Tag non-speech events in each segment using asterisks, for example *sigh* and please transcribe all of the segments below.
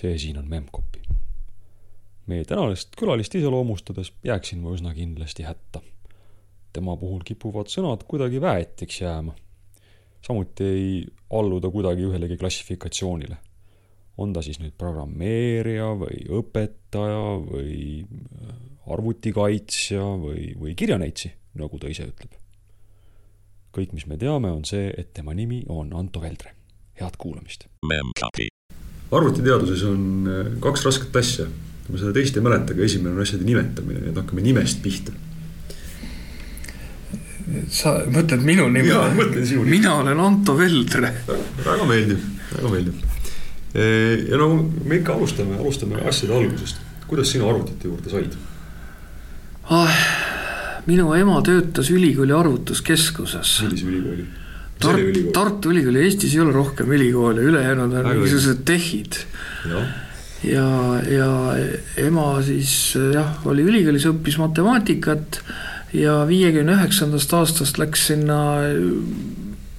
see siin on Memcpy. meie tänast külalist iseloomustades jääksin ma üsna kindlasti hätta. tema puhul kipuvad sõnad kuidagi väetiks jääma. samuti ei allu ta kuidagi ühelegi klassifikatsioonile. on ta siis nüüd programmeerija või õpetaja või äh, arvutikaitsja või, või kirjaneitsi, nagu ta ise ütleb. kõik, mis me teame, on see, et tema nimi on Anto Veldre. head kuulamist. Arvutiteaduses on äh, kaks rasket asja. ma seda teist ei mäleta, aga esimene on asjade nimetamine, nii et hakkame nimest pihta. sa mõtled minu nime? jaa, mõtlen sinu nime. mina olen Anto Veldre. väga meeldiv, väga meeldiv. ja no me ikka alustame, alustame asjade algusest. kuidas sina arvutite juurde said? ah, minu ema töötas ülikooli arvutuskeskuses. millise ülikooli? Tart-, Tartu Ülikooli, Eestis ei ole rohkem ülikoole, ülejäänud on mingisugused tehid. ja, ja ema siis jah, oli ülikoolis, õppis matemaatikat ja viiekümne üheksandast aastast läks sinna,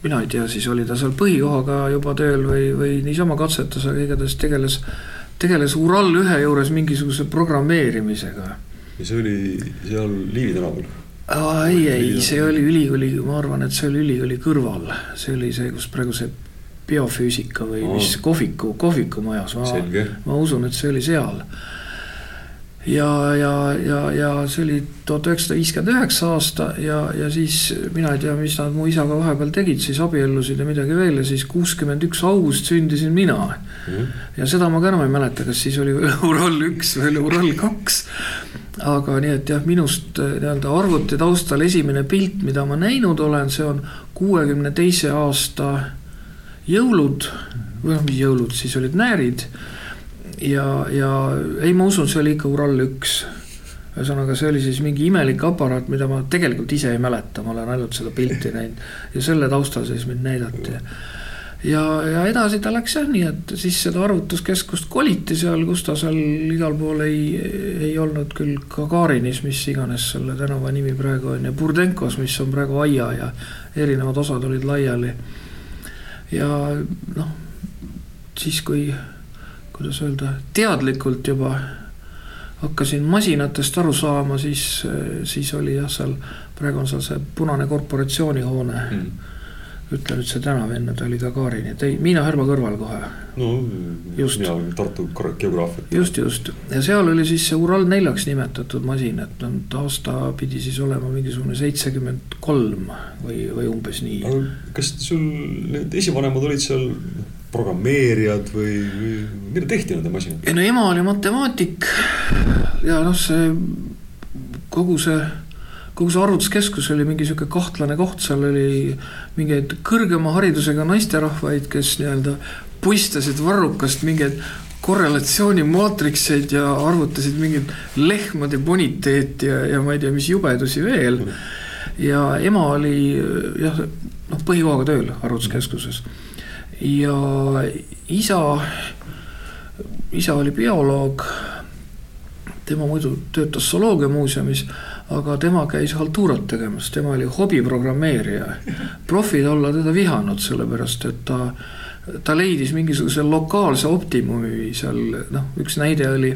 mina ei tea, siis oli ta seal põhikohaga juba tööl või, või niisama katsetas, aga igatahes tegeles, tegeles Ural ühe juures mingisuguse programmeerimisega. ja see oli seal Liivi tänaval. Ei, ei, see oli ülikooli, ma arvan, et see oli ülikooli kõrval, see oli see, kus praegu see biofüüsika või Aa. mis kohviku, kohvikumajas, ma, ma usun, et see oli seal. ja, ja, ja, ja see oli tuhat üheksasada viiskümmend üheksa aasta ja, ja siis mina ei tea, mis nad mu isaga vahepeal tegid, siis abiellusid ja midagi veel ja siis kuuskümmend üks august sündisin mina ja seda ma ka enam ei mäleta, kas siis oli veel Ural üks või oli Ural kaks. Aga nii, et jah, minust eh, nii-öelda arvuti taustal esimene pilt, mida ma näinud olen, see on kuuekümne teise aasta jõulud või noh, mis jõulud, siis olid näärid. ja, ja ei, ma usun, see oli ikka Ural üks. ühesõnaga, see oli siis mingi imelik aparaat, mida ma tegelikult ise ei mäleta, ma olen ainult seda pilti näinud ja selle taustal siis mind näidati ja, ja edasi ta läks jah nii, et siis seda arvutuskeskust koliti seal, kus ta seal igal pool ei, ei olnud küll Gagarinis, mis iganes selle tänava nimi praegu on ja Burdenkos, mis on praegu aia ja erinevad osad olid laiali. ja noh, siis kui, kuidas öelda, teadlikult juba hakkasin masinatest aru saama, siis, siis oli jah, seal praegu on seal see punane korporatsioonihoone mm ütle nüüd see tänav enne, ta oli Gagarini, et ei, Miina Härma kõrval kohe. no Just. mina Tartu geograafiat. just, just ja seal oli siis see Ural neljaks nimetatud masin, et aasta pidi siis olema mingisugune seitsekümmend kolm või, või umbes nii. kas sul need esivanemad olid seal programmeerijad või, või mida tehti nende masinatega? ei no ema oli matemaatik ja noh, see kogu see kogu see arvutuskeskus oli mingi sihuke kahtlane koht, seal oli mingeid kõrgema haridusega naisterahvaid, kes nii-öelda puistasid varrukast mingeid korrelatsioonimaatrikseid ja arvutasid mingit lehmade boniteeti ja, ja ma ei tea, mis jubedusi veel. ja ema oli jah, noh, põhikohaga tööl arvutuskeskuses ja isa, isa oli bioloog. tema muidu töötas zooloogiamuuseumis aga tema käis haltuurat tegemas, tema oli hobiprogrammeerija. profid olla teda vihanud, sellepärast et ta, ta leidis mingisuguse lokaalse optimumi seal, noh, üks näide oli.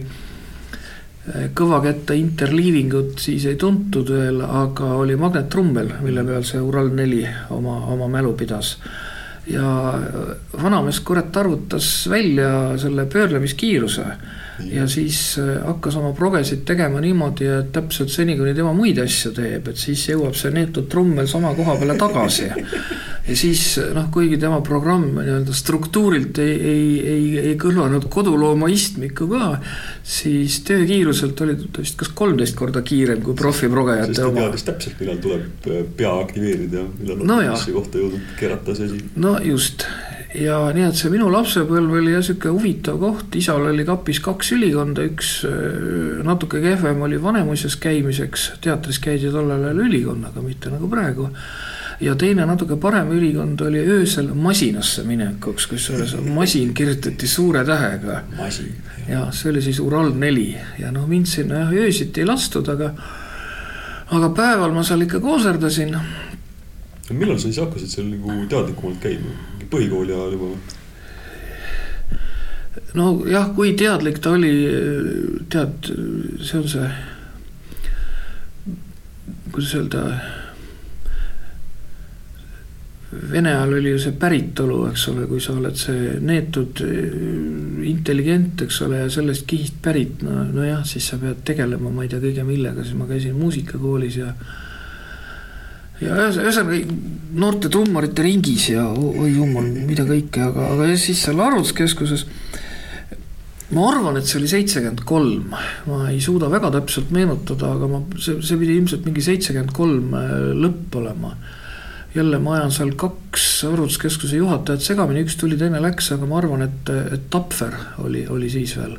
kõvakätte interleavingut siis ei tuntud veel, aga oli magnettrummel, mille peal see Ural neli oma, oma mälu pidas ja vanamees kurat arvutas välja selle pöörlemiskiiruse ja siis äh, hakkas oma progesid tegema niimoodi, et täpselt seni, kuni tema muid asju teeb, et siis jõuab see neetud trummel sama koha peale tagasi. ja siis noh, kuigi tema programm nii-öelda struktuurilt ei, ei, ei, ei kõlvanud kodulooma istmikuga, siis töökiiruselt oli ta vist kas kolmteist korda kiirem kui profiprogejate oma. teadis täpselt, millal tuleb äh, pea aktiveerida ja millal on no kohta jõudnud keerata see asi. no just ja nii, et see minu lapsepõlv oli jah sihuke huvitav koht, isal oli kapis kaks ülikonda, üks natuke kehvem oli Vanemuises käimiseks, teatris käidi tollel ajal ülikonnaga, mitte nagu praegu. ja teine natuke parem ülikond oli öösel masinasse minekuks, kusjuures masin kirjutati suure tähega. ja see oli siis Ural neli. Ja noh, mind sinna jah öösiti ei lastud, aga, aga päeval ma seal ikka kooserdasin. Millal sa siis hakkasid seal nagu teadlikumalt käima, põhikooli ajal juba? nojah, kui teadlik ta oli, tead, see on see, kuidas öelda Vene ajal oli ju see päritolu, eks ole, kui sa oled see neetud intelligent, eks ole, ja sellest kihist pärit, no, nojah, siis sa pead tegelema, ma ei tea kõige millega, siis ma käisin muusikakoolis ja ja ühesõnaga noorte trummarite ringis ja oi jumal, mida kõike, aga, aga siis seal arvutuskeskuses ma arvan, et see oli seitsekümmend kolm, ma ei suuda väga täpselt meenutada, aga ma, see, see pidi ilmselt mingi seitsekümmend kolm äh, lõpp olema. Jälle ma ajan seal kaks arvutuskeskuse juhatajat segamini, üks tuli, teine läks, aga ma arvan, et, et Tapfer oli, oli siis veel.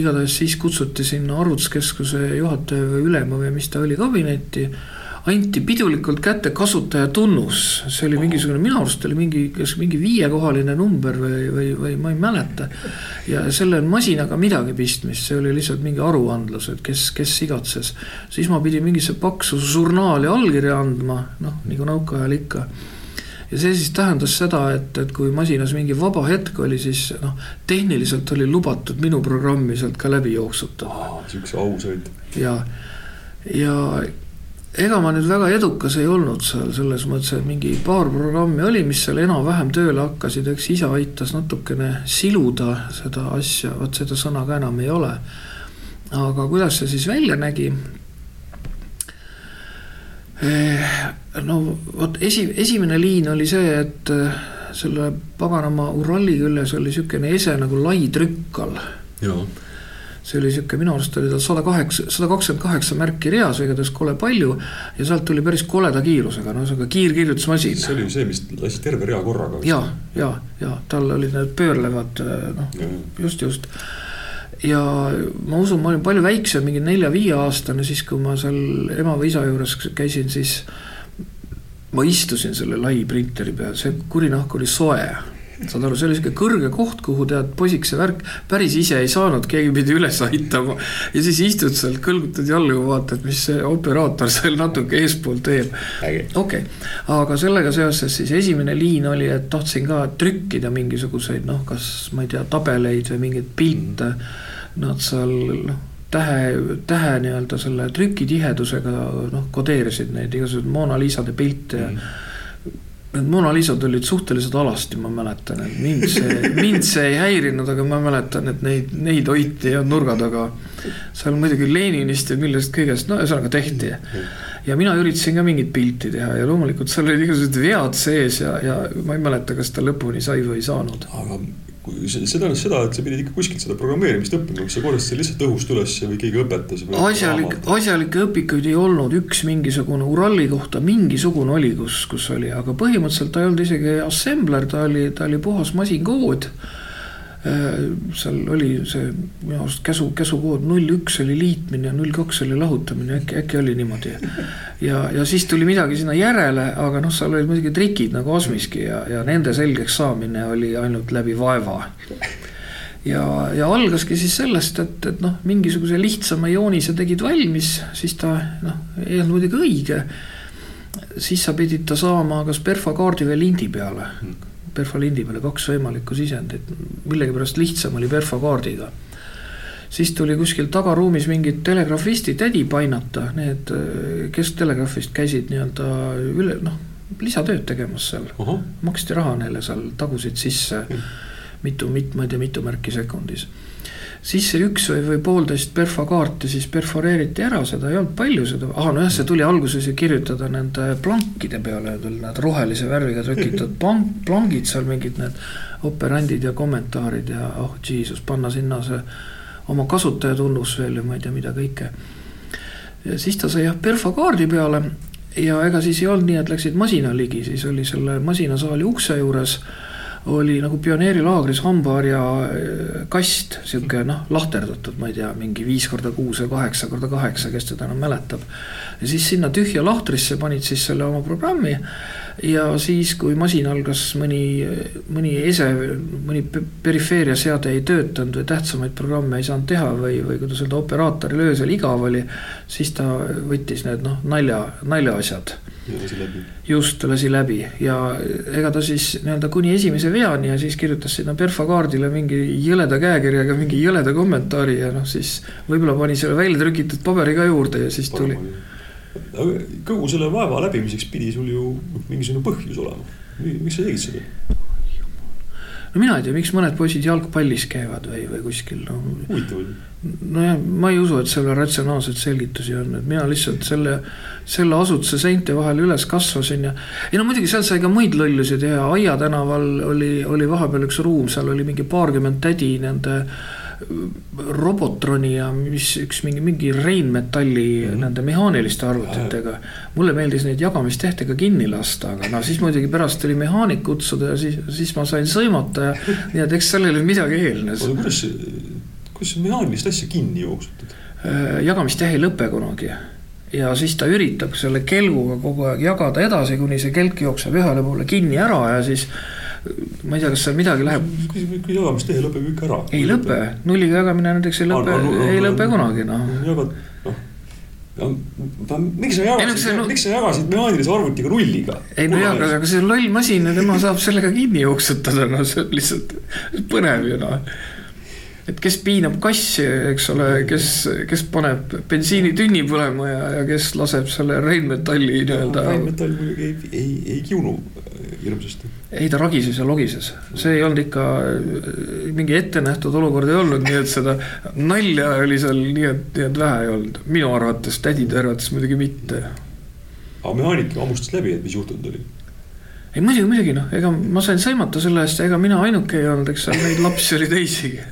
Igatahes siis kutsuti sinna arvutuskeskuse juhataja või ülema või mis ta oli kabinetti anti pidulikult kätte kasutajatunnus, see oli mingisugune, minu arust oli mingi, kas mingi viiekohaline number või, või, või ma ei mäleta. ja sellel masinaga midagi pistmist, see oli lihtsalt mingi aruandlus, et kes, kes igatses. siis ma pidin mingisse paksu žurnaali allkirja andma, noh, nagu nõukaajal ikka ja see siis tähendas seda, et, et kui masinas mingi vaba hetk oli, siis noh, tehniliselt oli lubatud minu programmi sealt ka läbi jooksutada. siukse ausaid. ja, ja ega ma nüüd väga edukas ei olnud seal selles mõttes, et mingi paar programmi oli, mis seal enam-vähem tööle hakkasid, eks isa aitas natukene siluda seda asja, vot seda sõna ka enam ei ole. aga kuidas see siis välja nägi? Eh, no vot esi, esimene liin oli see, et eh, selle paganama Urali küljes oli niisugune ese nagu lai trükk all. See oli sihuke, minu arust oli tal sada kaheksa, sada kakskümmend kaheksa märki reas, igatahes kole palju. ja sealt tuli päris koleda kiirusega, no ühesõnaga kiirkirjutusmasin. see oli see, mis lasi terve rea korraga. ja, ja, ja tal olid need pöörlevad noh, just, just ja ma usun, ma olin palju väiksem, mingi nelja-viieaastane, siis kui ma seal ema või isa juures käisin, siis ma istusin selle lai printeri peal, see kuri nahk oli soe saad aru, see oli sihuke kõrge koht, kuhu tead poisikese värk päris ise ei saanud, keegi pidi üles aitama. ja siis istud seal, kõlgutad jalgu, vaatad, mis see operaator seal natuke eespool teeb. okei okay., aga sellega seoses siis esimene liin oli, et tahtsin ka trükkida mingisuguseid noh, kas ma ei tea, tabeleid või mingeid pilte. Nad seal noh tähe, tähe nii-öelda selle trükitihedusega noh, kodeerisid neid igasuguseid Mona Lisade pilte ja mm Need Mona Lisad olid suhteliselt alasti, ma mäletan, et mind see, mind see ei häirinud, aga ma mäletan, et neid, neid hoiti ja nurga taga. seal muidugi Leninist ja millest kõigest, no ühesõnaga tehti. ja mina üritasin ka mingit pilti teha ja loomulikult seal olid igasugused vead sees ja, ja ma ei mäleta, kas ta lõpuni sai või ei saanud. aga see tähendas seda, et sa pidid ikka kuskilt seda programmeerimist õppima, kas sa korjasid lihtsalt õhust üles või keegi õpetas? asjalik, asjalikke õpikuid ei olnud, üks mingisugune Urali kohta mingisugune oli, kus, kus oli, aga põhimõtteliselt ta ei olnud isegi assembler, ta oli, ta oli puhas masinkood seal oli see minu arust käsu, käsukood null üks oli liitmine ja null kaks oli lahutamine, äkki, äkki oli niimoodi. ja, ja siis tuli midagi sinna järele, aga noh, seal olid muidugi trikid nagu Osmiski ja, ja nende selgeks saamine oli ainult läbi vaeva. ja, ja algaski siis sellest, et, et noh, mingisuguse lihtsama joonise tegid valmis, siis ta noh, ei olnud muidugi õige. siis sa pidid ta saama kas perfokaardi või lindi peale perfalindi peale kaks võimalikku sisendit, millegipärast lihtsam oli perfokaardiga. siis tuli kuskil tagaruumis mingid telegraafisti tädi painata, need, kes telegraafist käisid nii-öelda üle, noh, lisatööd tegemas seal uh. -huh. maksti raha neile seal, tagusid sisse mitu, mit-, ma ei tea, mitu märki sekundis siis see üks või, või poolteist perfokaarti siis perforeeriti ära, seda ei olnud palju, seda, aa nojah, see tuli alguses ju kirjutada nende plankide peale, need rohelise värviga trükitud plank, plangid seal mingid need operandid ja kommentaarid ja oh jesus, panna sinna see oma kasutajatunnus veel ja ma ei tea, mida kõike. siis ta sai jah perfokaardi peale ja ega siis ei olnud nii, et läksid masina ligi, siis oli selle masinasaali ukse juures oli nagu pioneerilaagris hambaharja äh, kast, sihuke noh, lahterdatud, ma ei tea, mingi viis korda kuus või kaheksa korda kaheksa, kes teda enam mäletab. ja siis sinna tühja lahtrisse panid siis selle oma programmi ja siis, kui masinal kas mõni, mõni ese, mõni perifeeriaseade ei töötanud või tähtsamaid programme ei saanud teha või, või kuidas öelda, operaatoril öösel igav oli, siis ta võttis need noh, nalja, naljaasjad. Just, lasi läbi. Ja ega ta siis nii-öelda kuni esimese veani ja siis kirjutas sinna perfakaardile mingi jõleda käekirjaga mingi jõleda kommentaari ja noh, siis võib-olla pani selle välja trükitud paberi ka juurde ja siis tuli. Kogu selle vaeva läbimiseks pidi sul ju mingisugune põhjus olema. miks sa tegid seda? no mina ei tea, miks mõned poisid jalgpallis käivad või, või kuskil no. huvitav oli. nojah, ma ei usu, et sellel ratsionaalseid selgitusi on, et mina lihtsalt selle, selle asutuse seinte vahel üles kasvasin ja. ei no muidugi seal sai ka muid lollusi teha, Aia tänaval oli, oli vahepeal üks ruum, seal oli mingi paarkümmend tädi nende Robotroni ja mis üks mingi, mingi Rheinmetalli mm -hmm. nende mehaaniliste arvutitega. mulle meeldis neid jagamistehtega kinni lasta, aga no siis muidugi pärast tuli mehaanik kutsuda ja siis, siis ma sain sõimata ja nii et eks sellele midagi eelnes. kuidas, kuidas mehaanilist asja kinni jooksutad? Äh, jagamistehe ei lõpe kunagi ja siis ta üritab selle kelguga kogu aeg jagada edasi, kuni see kelk jookseb ühele poole kinni ära ja siis ma ei tea, kas seal midagi läheb. kui jagamistehe lõpeb kõik ära. ei lõpe, nulliga jagamine näiteks ei lõpe, ei lõpe kunagi noh. jagad, noh miks sa jagasid, no, miks sa jagasid mehaanilise arvutiga nulliga? ei no jaa, aga see on loll masin ja tema saab sellega kinni jooksutada, no see on lihtsalt põnev ju noh. Et kes piinab kassi, eks ole, kes, kes paneb bensiinitünni põlema ja, ja kes laseb selle Rheinmetalli nii-öelda. Rheinmetall muidugi ei, ei, ei kiunu hirmsasti. ei, ta ragises ja logises, see ei olnud ikka, mingi ettenähtud olukord ei olnud, nii et seda nalja oli seal nii et, nii et vähe ei olnud, minu arvates, tädide arvates muidugi mitte. aga mehaanik hammustas läbi, et mis juhtunud oli? ei muidugi, muidugi noh, ega ma sain sõimata selle eest ja ega mina ainuke ei olnud, eks seal neid lapsi oli teisigi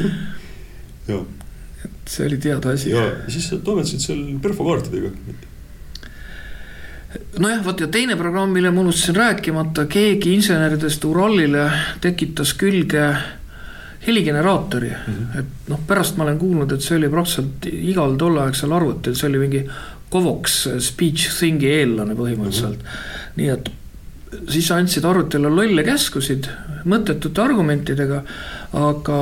*laughs* et see oli teada asi. ja siis sa toimetasid seal perfokaartidega nojah, vot ja teine programm, mille ma unustasin rääkimata, keegi inseneridest Uralile tekitas külge heligeneraatori mm, -hmm. et noh, pärast ma olen kuulnud, et see oli praktiliselt igal tolleaegsel arvutil, see oli mingi Covox speech thing'i eellane põhimõtteliselt mm. -hmm. nii et siis andsid arvutile lolle käskusid mõttetute argumentidega, aga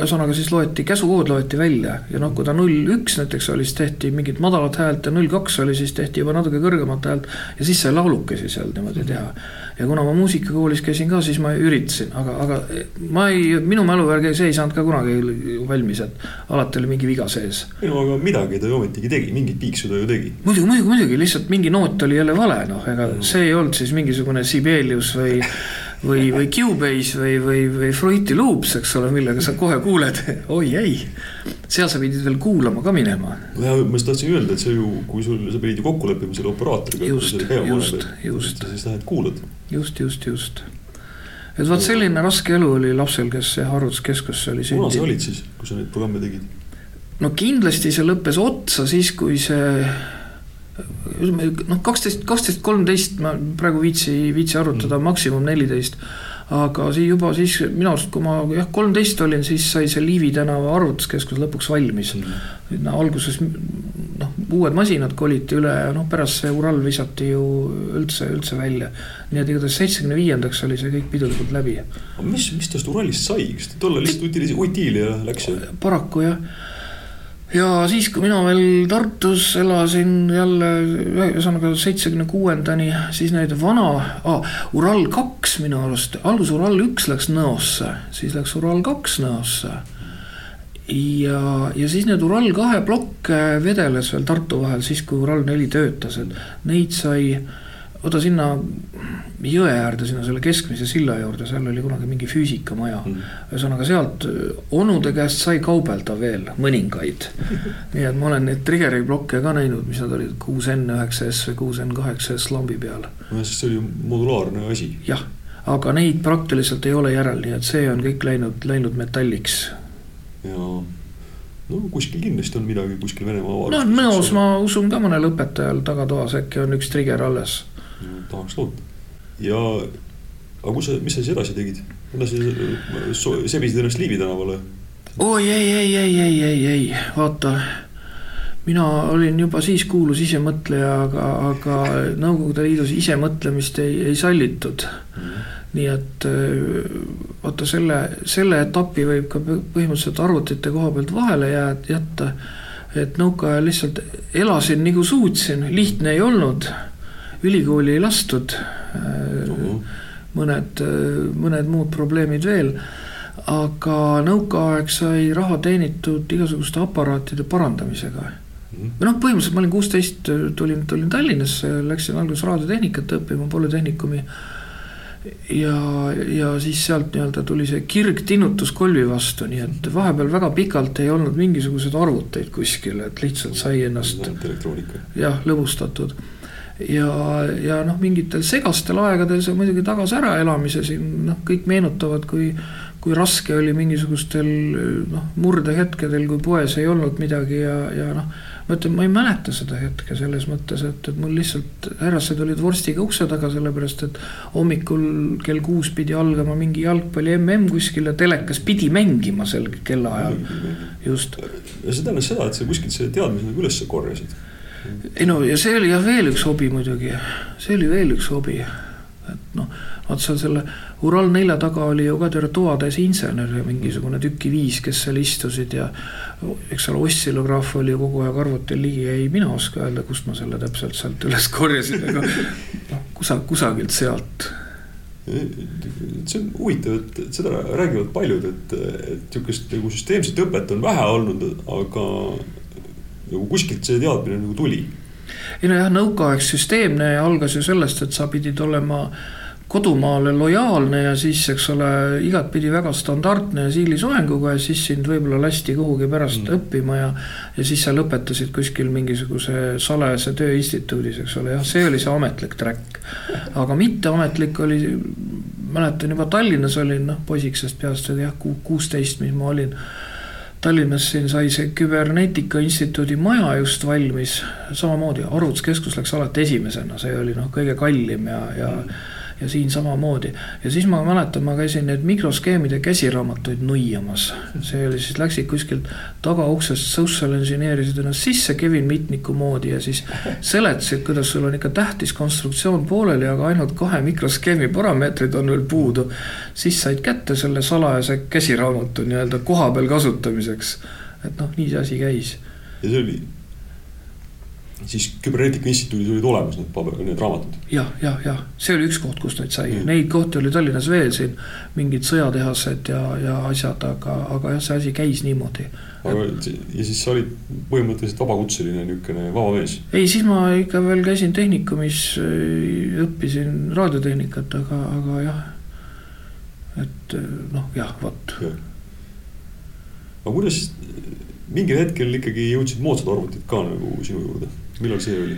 ühesõnaga siis loeti, käsukood loeti välja ja noh, kui ta null üks näiteks oli, siis tehti mingit madalat häält ja null kaks oli, siis tehti juba natuke kõrgemat häält ja siis sai laulukesi seal niimoodi teha. ja kuna ma muusikakoolis käisin ka, siis ma üritasin, aga, aga ma ei, minu mälu järgi see ei saanud ka kunagi valmis, et alati oli mingi viga sees. ei no aga midagi ta ju ometigi tegi, mingit piiksu ta ju tegi. muidugi, muidugi, muidugi, lihtsalt mingi noot oli jälle vale, noh, ega no. see ei olnud siis mingisugune Sibelius või *laughs* või, või Cubase või, või, või Fruity Loops, eks ole, millega sa kohe kuuled, *laughs* oi ei. seal sa pidid veel kuulama ka minema. ja ma just tahtsin öelda, et see ju, kui sul, sa pidid ju kokku leppima selle operaatoriga. just, just, just. siis lähed kuulad. just, just, just. et vot selline raske elu oli lapsel, kes harjutuskeskusse oli sündinud. kuna sa olid siis, kui sa neid programme tegid? no kindlasti see lõppes otsa siis, kui see noh, kaksteist, kaksteist, kolmteist ma praegu viitsi, viitsi arutada mm., maksimum neliteist. aga siis juba siis minu arust, kui ma jah, kolmteist olin, siis sai see Liivi tänava arvutuskeskus lõpuks valmis mm.. no alguses noh, uued masinad koliti üle ja noh, pärast see Ural visati ju üldse, üldse välja. nii et igatahes seitsmekümne viiendaks oli see kõik pidulikult läbi. mis, mis tast Uralist sai, kas ta tollal lihtsalt utiili läks? paraku jah ja siis, kui mina veel Tartus elasin jälle ühesõnaga seitsmekümne kuuendani, siis need vana ah,, Ural kaks minu arust, algus Ural üks läks Nõosse, siis läks Ural kaks Nõosse. ja, ja siis need Ural kahe plokke vedeles veel Tartu vahel, siis kui Ural neli töötas, et neid sai oota sinna jõe äärde, sinna selle keskmise silla juurde, seal oli kunagi mingi füüsikamaja mm.. ühesõnaga sealt onude käest sai kaubelda veel mõningaid. *laughs* nii et ma olen neid trigger'i blokke ka näinud, mis nad olid, kuus N üheksa S või kuus N kaheksa S lambi peal. nojah, sest see oli modulaarne asi. jah, aga neid praktiliselt ei ole järel, nii et see on kõik läinud, läinud metalliks. jaa no kuskil kindlasti on midagi kuskil Venemaa no Nõos ma usun ka mõnel õpetajal tagatoas äkki on üks trigger alles tahaks loota. ja, aga kus sa, mis sa siis edasi tegid? edasi sebisid ennast Liivi tänavale? oi ei, ei, ei, ei, ei, ei, vaata. mina olin juba siis kuulus isemõtleja, aga, aga Nõukogude Liidus isemõtlemist ei, ei sallitud mm.. nii et vaata selle, selle etapi võib ka põhimõtteliselt arvutite koha pealt vahele jääd, jätta. et nõukaajal lihtsalt elasin nagu suutsin, lihtne ei olnud. Ülikooli ei lastud mm. -hmm. mõned, mõned muud probleemid veel aga nõukaaeg sai raha teenitud igasuguste aparaatide parandamisega või noh, põhimõtteliselt ma olin kuusteist, tulin, tulin Tallinnasse, läksin alguses raadiotehnikat õppima Polütehnikumi. ja, ja siis sealt nii-öelda tuli see kirg tinnutus kolvi vastu, nii et vahepeal väga pikalt ei olnud mingisuguseid arvuteid kuskil, et lihtsalt sai ennast. jah, lõbustatud ja, ja noh, mingitel segastel aegadel see muidugi tagas äraelamise siin noh, kõik meenutavad, kui kui raske oli mingisugustel noh, murdehetkedel, kui poes ei olnud midagi ja, ja noh ma ütlen, ma ei mäleta seda hetke selles mõttes, et, et mul lihtsalt härrased olid vorstiga ukse taga, sellepärast et hommikul kell kuus pidi algama mingi jalgpalli mm kuskil ja telekas pidi mängima sel kellaajal, just. ja see tähendas seda, et sa kuskilt selle teadmise nagu üles korjasid. Ei no ja see oli jah veel üks hobi muidugi, see oli veel üks hobi, et noh, vaat seal selle Ural nelja taga oli ju ka terve toatäis insenere, mingisugune tüki viis, kes seal istusid ja eks seal ossilograaf oli ju kogu aeg arvutil ligi, ei mina oska öelda, kust ma selle täpselt sealt üles korjasin, aga noh, kusa-, kusagilt sealt. see on huvitav, et seda räägivad paljud, et, et sihukest nagu süsteemset õpet on vähe olnud, aga nagu kuskilt see teadmine nagu tuli. ei nojah, nõukaaeg süsteemne algas ju sellest, et sa pidid olema kodumaale lojaalne ja siis, eks ole, igatpidi väga standardne ja siilisoenguga ja siis sind võib-olla lasti kuhugi pärast mm. õppima ja. ja siis sa lõpetasid kuskil mingisuguse salajase tööinstituudis, eks ole, jah, see oli see ametlik track. aga mitteametlik oli, mäletan juba Tallinnas olin, noh, poisikesest peast oli jah, kuusteist, mis ma olin. Tallinnas siin sai see küberneetika instituudi maja just valmis, samamoodi arvutuskeskus läks alati esimesena, see oli noh, kõige kallim ja, ja mm ja siin samamoodi. ja siis ma mäletan, ma käisin neid mikroskeemide käsiraamatuid nuiamas. see oli siis, läksid kuskilt tagauksest, social engineer isid ennast sisse Kevin Mitniku moodi ja siis seletasid, kuidas sul on ikka tähtis konstruktsioon pooleli, aga ainult kahe mikroskeemi parameetrid on veel puudu. siis said kätte selle salajase käsiraamatu nii-öelda kohapeal kasutamiseks. et noh, nii see asi käis. ja see oli siis Küberneetika Instituudis olid olemas need paber, need raamatud ja,. jah, jah, jah, see oli üks koht, kust neid sai mm., neid kohti oli Tallinnas veel siin, mingid sõjatehased ja, ja asjad, aga, aga jah, see asi käis niimoodi. aga ja siis sa olid põhimõtteliselt vabakutseline niisugune vaba mees? ei, siis ma ikka veel käisin tehnikumis, õppisin raadiotehnikat, aga, aga jah, et noh, jah, vot ja.. aga kuidas mingil hetkel ikkagi jõudsid moodsad arvutid ka nagu sinu juurde millal see oli?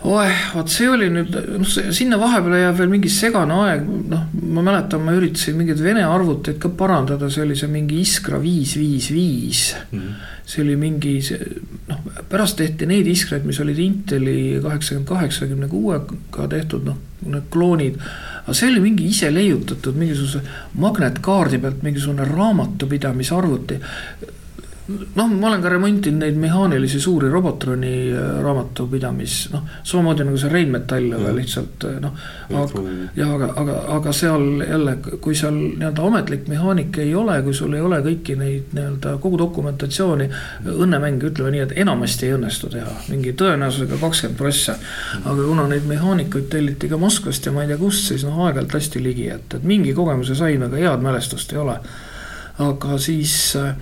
oeh, vot see oli nüüd, noh, sinna vahepeale jääb veel mingi segane aeg, noh, ma mäletan, ma üritasin mingeid vene arvuteid ka parandada, see oli see mingi Iskra viis, viis, viis. Mhm. see oli mingi, noh, pärast tehti neid Iskraid, mis olid Inteli kaheksakümmend, kaheksakümne kuuega tehtud, noh, need kloonid. aga see oli mingi ise leiutatud mingisuguse magnetkaardi pealt mingisugune raamatupidamisarvuti noh, ma olen ka remontinud neid mehaanilisi suuri Robotroni äh, raamatupidamis, noh, samamoodi nagu see Rheinmetall, aga lihtsalt äh, noh. ja aga, aga, aga seal jälle, kui seal nii-öelda ametlik mehaanika ei ole, kui sul ei ole kõiki neid nii-öelda kogu dokumentatsiooni, õnnemäng, ütleme nii, et enamasti ei õnnestu teha, mingi tõenäosusega kakskümmend prossa. aga kuna neid mehaanikuid telliti ka Moskvast ja ma ei tea kust, siis noh, aeg-ajalt lasti ligi, et, et mingi kogemuse sain, aga head mälestust ei ole. aga siis äh,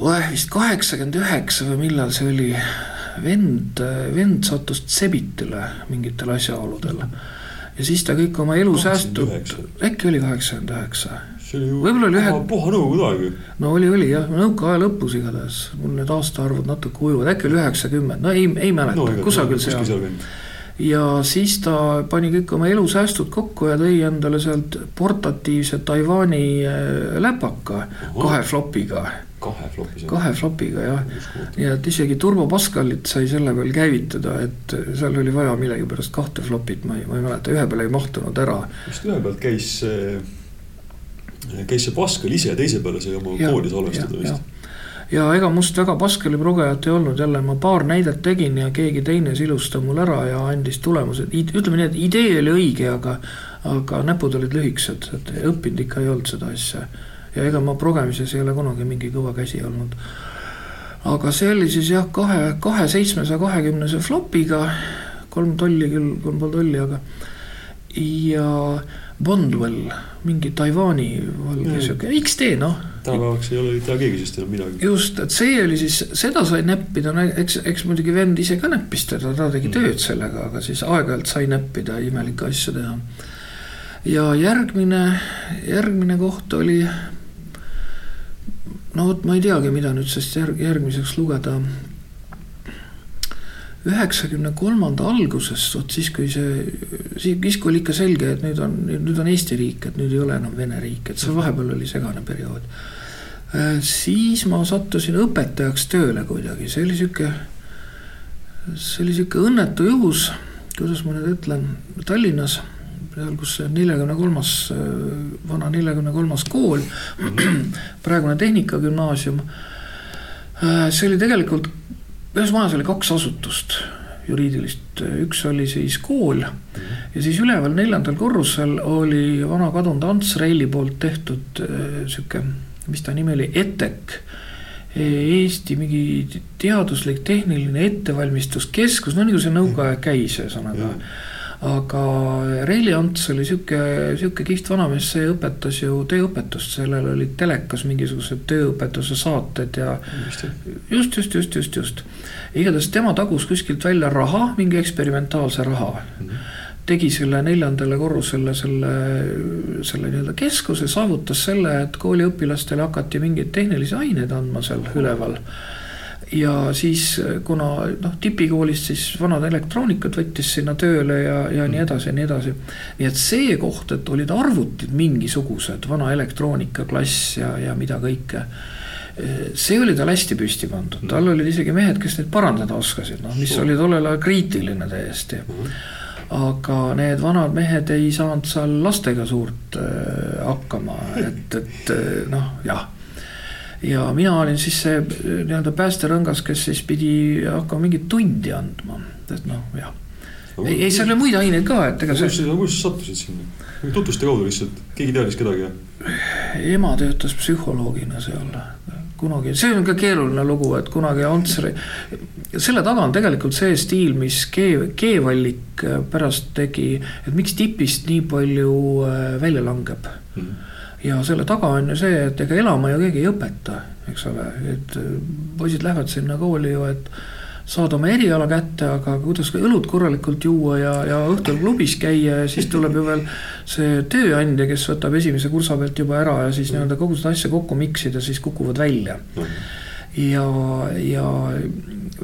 oeh, vist kaheksakümmend üheksa või millal see oli, vend, vend sattus Tsebitile mingitel asjaoludel. ja siis ta kõik oma elusäästud, äkki oli kaheksakümmend üheksa? Võib-olla oli ühe. puha nõukogude aeg ju. no oli, oli jah, nõukaaja lõpus igatahes, mul need aastaarvud natuke ujuvad, äkki oli üheksakümmend, no ei, ei mäleta. No,, kusagil seal, ja siis ta pani kõik oma elusäästud kokku ja tõi endale sealt portatiivse Taiwan'i äh, läpaka Oho. kahe flopiga. Kahe flopi. kahe flopiga jah, nii et isegi Turbo Pascalit sai selle peal käivitada, et seal oli vaja millegipärast kahte flopit, ma ei, ma ei mäleta, ühe peale ei mahtunud ära. just ühe pealt käis see, käis see Pascal ise, teise peale sai oma koodi salvestada vist ja ega must väga paskaliprogejat ei olnud, jälle ma paar näidet tegin ja keegi teine silus ta mul ära ja andis tulemused, ütleme nii, et idee oli õige, aga aga näpud olid lühikesed, et õppinud ikka ei olnud seda asja. ja ega ma progemises ei ole kunagi mingi kõva käsi olnud. aga see oli siis jah, kahe, kahe seitsmesaja kahekümnese flopiga, kolm tolli küll, kolm pool tolli, aga ja Bondwell, mingi Taiwan'i valge sihuke XD noh. Tänapäevaks ei ole ei tea keegi sellest enam midagi. just, et see oli siis, seda sai näppida, eks, eks muidugi vend ise ka näppis teda, ta tegi mm. tööd sellega, aga siis aeg-ajalt sai näppida, imelikke asju teha. ja järgmine, järgmine koht oli. no vot, ma ei teagi, mida nüüd sellest järg, järgmiseks lugeda üheksakümne kolmanda alguses, vot siis, kui see, siis kui oli ikka selge, et nüüd on, nüüd on Eesti riik, et nüüd ei ole enam Vene riik, et seal vahepeal oli segane periood. Äh, siis ma sattusin õpetajaks tööle kuidagi, see oli sihuke, see oli sihuke õnnetu juhus, kuidas ma nüüd ütlen, Tallinnas, seal, kus see neljakümne kolmas, äh, vana neljakümne kolmas kool, *clears throat* praegune Tehnikagümnaasium. Äh, see oli tegelikult ühes majas oli kaks asutust juriidilist, üks oli siis kool ja siis üleval neljandal korrusel oli vana kadunud Ants Reili poolt tehtud äh, sihuke, mis ta nimi oli, ETEK. Eesti mingi teaduslik tehniline ettevalmistuskeskus, no nagu see nõukaaeg käis, ühesõnaga aga Reili Ants oli sihuke, sihuke kihvt vanamees, see õpetas ju tööõpetust, sellel olid telekas mingisugused tööõpetuse saated ja. just, just, just, just, just. igatahes tema tagus kuskilt välja raha, mingi eksperimentaalse raha mm. -hmm tegi selle neljandale korrusele selle, selle nii-öelda keskuse, saavutas selle, et kooliõpilastele hakati mingeid tehnilisi aineid andma seal üleval ja siis kuna noh, tipikoolist siis vanad elektroonikud võttis sinna tööle ja, ja nii edasi ja nii edasi. nii et see koht, et olid arvutid mingisugused, vana elektroonikaklass ja, ja mida kõike see oli tal hästi püsti pandud, tal olid isegi mehed, kes neid parandada oskasid, noh, mis oli tollel ajal kriitiline täiesti. aga need vanad mehed ei saanud seal lastega suurt äh, hakkama, et, et noh, jah ja mina olin siis see nii-öelda päästerõngas, kes siis pidi hakkama mingit tundi andma, et noh, jah. ei, ei seal oli muid aineid ka, et ega see. kuidas sa sattusid sinna? tutvuste kaudu lihtsalt, keegi teadis kedagi? ema töötas psühholoogina seal kunagi, see on ka keeruline lugu, et kunagi Antsari, selle taga on tegelikult see stiil, mis G, G-Vallik pärast tegi, et miks tipist nii palju äh, välja langeb mm. -hmm ja selle taga on ju see, et ega elama ju keegi ei õpeta, eks ole, et äh, poisid lähevad sinna kooli ju, et saada oma eriala kätte, aga kuidas ka õlut korralikult juua ja, ja õhtul klubis käia ja siis tuleb ju veel see tööandja, kes võtab esimese kursa pealt juba ära ja siis nii-öelda kogu seda asja kokku miksida, siis kukuvad välja. Ja, ja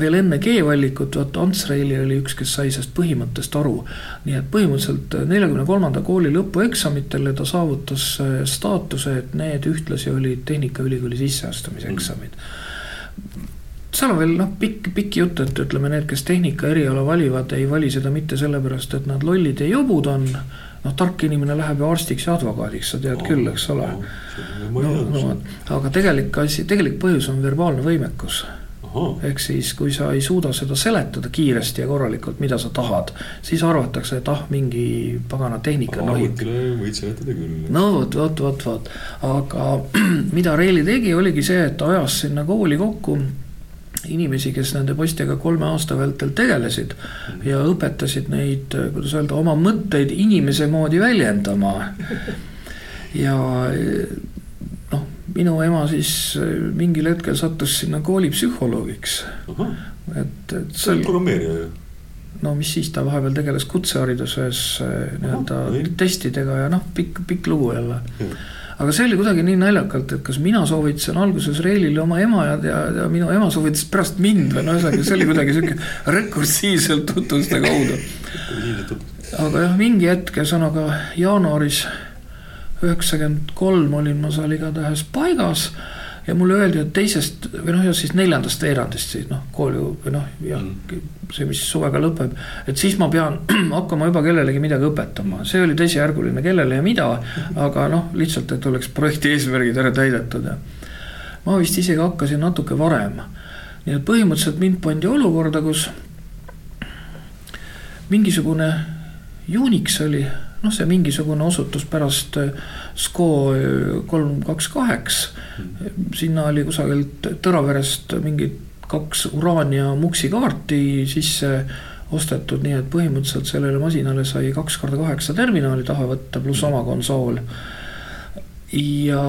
veel enne G-valikut, vot Ants Reili oli üks, kes sai sellest põhimõttest aru. nii et põhimõtteliselt neljakümne kolmanda kooli lõpueksamitel ta saavutas äh, staatuse, et need ühtlasi olid Tehnikaülikooli sisseastumiseksamid mm. seal on veel noh, pikk, pikk jutt, et ütleme, need, kes tehnika eriala valivad, ei vali seda mitte sellepärast, et nad lollid ja jobud on noh, tark inimene läheb ju arstiks ja advokaadiks, sa tead oh, küll, eks ole oh,. No, no, aga tegelik asi, tegelik põhjus on verbaalne võimekus ehk siis, kui sa ei suuda seda seletada kiiresti ja korralikult, mida sa tahad, siis arvatakse, et ah, mingi pagana tehnika nohib. võid seletada küll. no vot, vot, vot, vot, aga *clears throat* mida Reili tegi, oligi see, et ta ajas sinna kooli kokku inimesi, kes nende poistega kolme aasta vältel tegelesid mm. ja õpetasid neid, kuidas öelda, oma mõtteid inimese moodi väljendama. ja minu ema siis äh, mingil hetkel sattus sinna koolipsühholoogiks. et, et see on programmeerija ju. no mis siis, ta vahepeal tegeles kutsehariduses äh, nii-öelda testidega ja noh, pikk, pikk lugu jälle. Aga see oli kuidagi nii naljakalt, et kas mina soovitasin alguses Reilile oma ema ja, ja, ja minu ema soovitas pärast mind või no ühesõnaga, see oli kuidagi sihuke rekursiivselt tutvuste kaudu. aga jah, mingi hetk, ühesõnaga jaanuaris üheksakümmend kolm olin ma seal igatahes paigas ja mulle öeldi, et teisest või noh, siis neljandast veerandist siis noh, kooli või noh, jah mm., see, mis suvega lõpeb. et siis ma pean *clears throat* hakkama juba kellelegi midagi õpetama, see oli teisejärguline, kellele ja mida, aga noh, lihtsalt, et oleks projekti eesmärgid ära täidetud ja. ma vist isegi hakkasin natuke varem. nii et põhimõtteliselt mind pandi olukorda, kus mingisugune Unix oli, noh, see mingisugune osutus pärast äh, SCO kolm kaks kaheks. sinna oli kusagilt Tõraverest mingid kaks uraani ja muksi kaarti sisse ostetud, nii et põhimõtteliselt sellele masinale sai kaks korda kaheksa terminali taha võtta, pluss oma konsool. ja,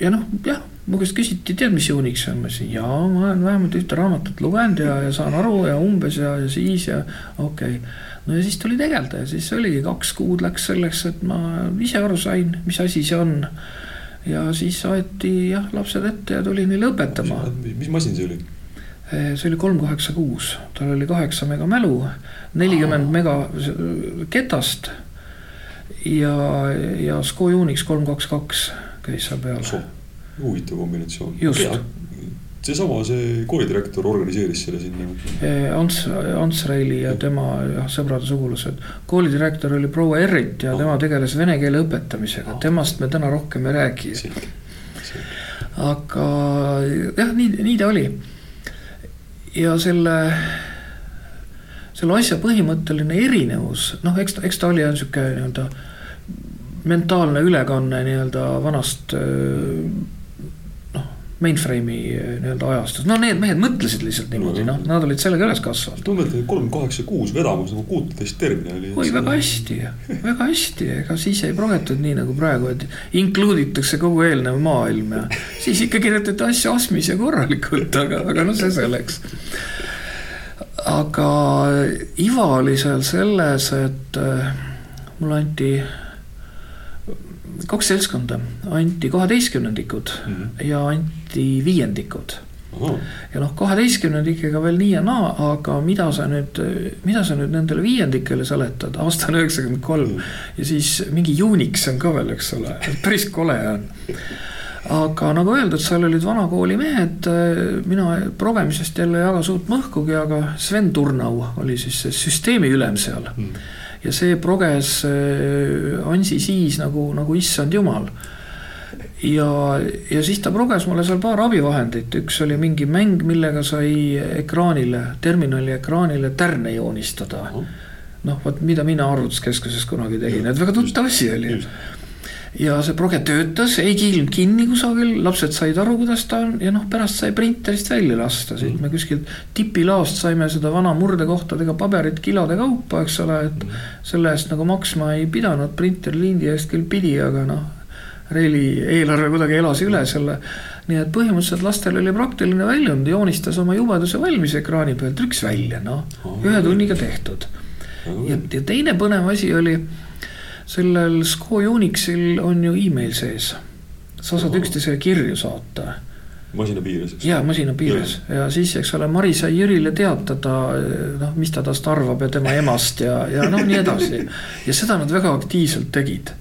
ja noh, jah, mu käest küsiti, tead, mis Unix on, ma ütlesin jaa, ma olen vähemalt ühte raamatut lugenud ja, ja saan aru ja umbes ja, ja siis ja okei okay. No ja siis tuli tegeleda ja siis oligi kaks kuud läks selleks, et ma ise aru sain, mis asi see on. ja siis aeti jah, lapsed ette ja tuli neile õpetama. mis masin see oli? Eh, see oli kolm kaheksa kuus, tal oli kaheksa mega mälu, nelikümmend mega ketast. ja, ja SCO Unix kolm kaks kaks käis seal peal. huvitav kombinatsioon. just. Seesama, see koolidirektor organiseeris selle sinna. Eh, Ants, Ants Reili ja tema jah, sõbrad ja sugulased. koolidirektor oli proua Errit ja oh. tema tegeles vene keele õpetamisega oh., temast me täna rohkem ei räägi. aga jah, nii, nii ta oli ja selle, selle asja põhimõtteline erinevus, noh, eks ta, eks ta oli sihuke nii-öelda mentaalne ülekanne nii-öelda vanast noh, mainframe'i nii-öelda ajastust, no need mehed mõtlesid lihtsalt niimoodi, noh, nad olid sellega üles kasvanud. tundub, et kolm kaheksa kuus vedamas nagu kuuteteist terminali. oi, väga hästi, väga hästi, ega siis ei progetud nii nagu praegu, et include itakse kogu eelnev maailm ja siis ikka kirjutati asju astmis ja korralikult, aga, aga noh, see selleks. aga iva oli seal selles, et äh, mulle anti kaks seltskonda, anti kaheteistkümnendikud mm -hmm. ja anti viiendikud. Oh.. ja noh, kaheteistkümnendikega veel nii ja naa, aga mida sa nüüd, mida sa nüüd nendele viiendikele seletad, aasta on üheksakümmend kolm. Mhm. ja siis mingi Unix on ka veel, eks ole, *laughs* päris kole on. Aga nagu öeldud, seal olid vanakooli mehed, mina progemisest jälle ei jaga suurt mõhkugi, aga Sven Turnau oli siis see süsteemi ülem seal. Mm ja see proges Ansi siis nagu, nagu issand jumal. ja, ja siis ta proges mulle seal paar abivahendit, üks oli mingi mäng, millega sai ekraanile, terminali ekraanile tärne joonistada. noh, vot mida mina arvutuskeskuses kunagi tegin, et väga tuttav asi oli ja see proge töötas, ei kiilnud kinni kusagil, lapsed said aru, kuidas ta on ja noh, pärast sai printerist välja lasta, siit mm. me kuskilt tipilaost saime seda vana murdekohtadega paberit kilode kaupa, eks ole, et mm. selle eest nagu maksma ei pidanud, printerlindi eest küll pidi, aga noh. Reili eelarve kuidagi elas üle selle. nii et põhimõtteliselt lastel oli praktiline väljund, joonistas oma jubeduse valmis ekraani peal, trüks välja, noh, ühe tunniga tehtud. ja, ja teine põnev asi oli sellel SCO Unixil on ju email sees. sa saad üksteisele kirju saata. masina piires, jaa, masina piires ja. ja siis, eks ole, Mari sai Jürile teatada, noh, mis ta tast arvab ja tema emast ja, ja noh, nii edasi. ja seda nad väga aktiivselt tegid.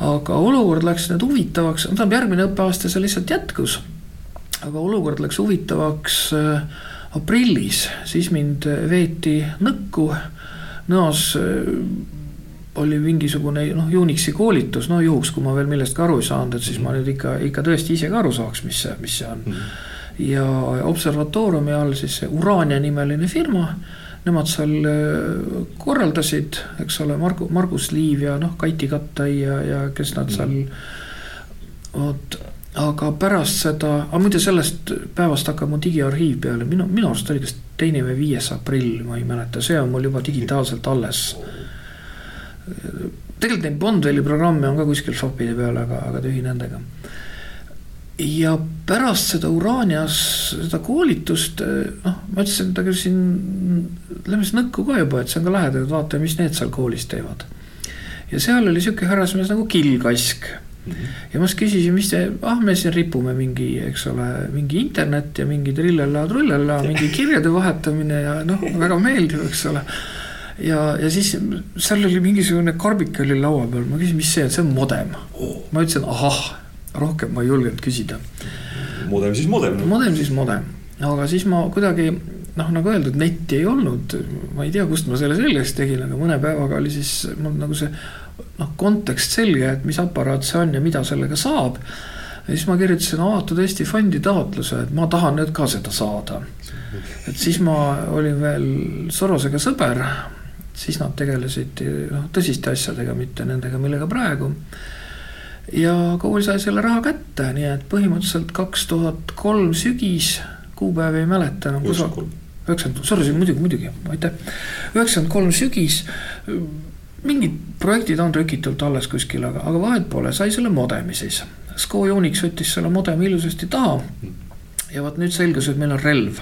aga olukord läks nüüd huvitavaks, tähendab järgmine õppeaasta see lihtsalt jätkus. aga olukord läks huvitavaks äh, aprillis, siis mind veeti nõkku nõas oli mingisugune noh, Unixi koolitus, no juhuks, kui ma veel millestki aru ei saanud, et siis ma nüüd ikka, ikka tõesti ise ka aru saaks, mis see, mis see on mm. -hmm. ja observatooriumi all siis see Urania nimeline firma, nemad seal äh, korraldasid, eks ole, Margu, Margus Liiv ja noh, Kati Kattai ja, ja kes nad mm -hmm. seal, vot aga pärast seda, aga muide sellest päevast hakkab mu digiarhiiv peale, minu, minu arust oli kas teine või viies aprill, ma ei mäleta, see on mul juba digitaalselt alles tegelikult neid Bondwelli programme on ka kuskil shop'ide peal, aga, aga tühi nendega. ja pärast seda Uranias, seda koolitust, noh, ma ütlesin, et aga siin lähme siis nõkku ka juba, et see on ka lähedal, et vaatame, mis need seal koolis teevad. ja seal oli sihuke härrasmees nagu Kill Kask Mm -hmm. ja ma siis küsisin, mis te, ah, me siin ripume mingi, eks ole, mingi internet ja mingi trillella-trullella, mingi kirjade vahetamine ja noh, väga meeldiv, eks ole ja, ja siis seal oli mingisugune karbik oli laua peal, ma küsin, mis see on, see on modem oh.. ma ütlesin ahah, rohkem ma ei julgenud küsida. modem siis modem. modem siis modem, aga siis ma kuidagi noh, nagu öeldud, netti ei olnud, ma ei tea, kust ma selle selgeks tegin, aga mõne päevaga oli siis mul nagu see noh, kontekst selge, et mis aparaat see on ja mida sellega saab. ja siis ma kirjutasin avatud Eesti fondi taotluse, et ma tahan nüüd ka seda saada. et siis ma olin veel Sorosega sõber, siis nad tegelesid noh, tõsiste asjadega, mitte nendega, millega praegu ja kool sai selle raha kätte, nii et põhimõtteliselt kaks tuhat kolm sügis, kuupäevi ei mäleta enam. üheksakümmend, sorry, muidugi, muidugi, aitäh. üheksakümmend kolm sügis, mingid projektid on trükitult alles kuskil, aga, aga vahet pole, sai selle modemi siis. Sco Unix võttis selle modemi ilusasti taha. ja vot nüüd selgus, et meil on relv.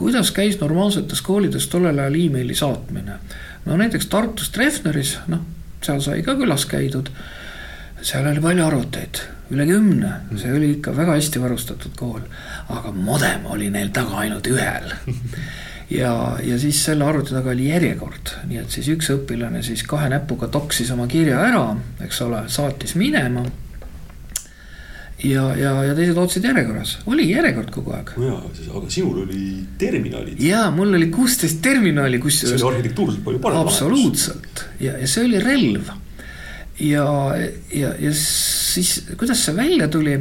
Kuidas käis normaalsetes koolides tollel ajal emaili saatmine? no näiteks Tartus Treffneris, noh, seal sai ka külas käidud seal oli palju arvuteid, üle kümne, see oli ikka väga hästi varustatud kool. aga modem oli neil taga ainult ühel. *laughs* ja, ja siis selle arvuti taga oli järjekord, nii et siis üks õpilane siis kahe näpuga toksis oma kirja ära, eks ole, saatis minema ja, ja, ja teised ootasid järjekorras, oli järjekord kogu aeg. no jaa, aga sinul oli terminalid. jaa, mul oli kuusteist terminali, kus. see oli arhitektuuriliselt palju parem. absoluutselt ja, ja see oli relv ja, ja, ja siis, kuidas see välja tuli?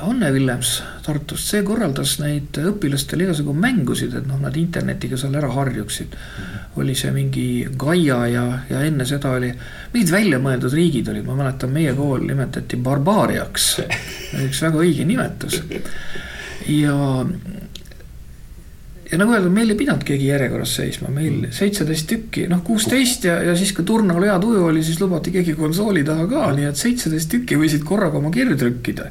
Anne Villems Tartust, see korraldas neid õpilastele igasugu mängusid, et noh, nad internetiga seal ära harjuksid. oli see mingi Gaia ja, ja enne seda oli, mingid väljamõeldud riigid olid, ma mäletan, meie kool nimetati barbaariaks. *laughs* üks väga õige nimetus. ja ja nagu öeldud, meil ei pidanud keegi järjekorras seisma, meil mm. seitseteist tükki, noh kuusteist ja, ja siis, kui Turnal hea tuju oli, siis lubati keegi konsooli taha ka, nii et seitseteist tükki võisid korraga oma kirju trükkida.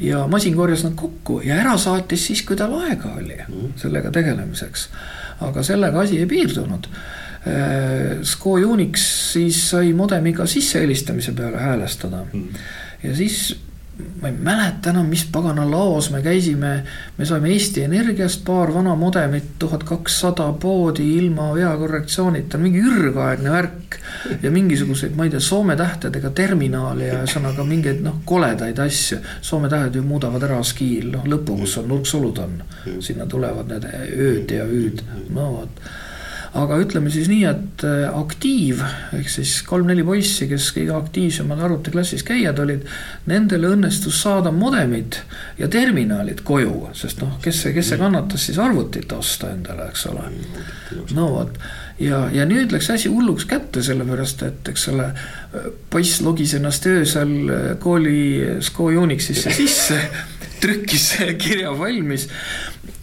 ja masin korjas nad kokku ja ära saatis siis, kui tal aega oli mm. sellega tegelemiseks. aga sellega asi ei piirdunud. Äh, Sco Unix siis sai modemiga sissehelistamise peale häälestada mm. ja siis ma ei mäleta enam, mis pagana laos me käisime. me saime Eesti Energiast paar vana modemit, tuhat kakssada poodi ilma veakorrektsioonita, mingi ürgaegne värk. ja mingisuguseid, ma ei tea, soome tähtedega terminali ja ühesõnaga mingeid noh, koledaid asju. Soome tähed ju muudavad ära skiil, noh lõppu, kus on nurksulud on. sinna tulevad need ööd ja üüd, no vot aga ütleme siis nii, et äh, aktiiv ehk siis kolm-neli poissi, kes kõige aktiivsemad arvutiklassis käijad olid. Nendel õnnestus saada modemid ja terminalid koju, sest noh, kes see, kes see kannatas siis arvutit osta endale, eks ole. no vot ja, ja nüüd läks asi hulluks kätte, sellepärast et eks ole, poiss logis ennast öösel äh, kooli Sco Unixisse sisse, *laughs* trükkis kirja valmis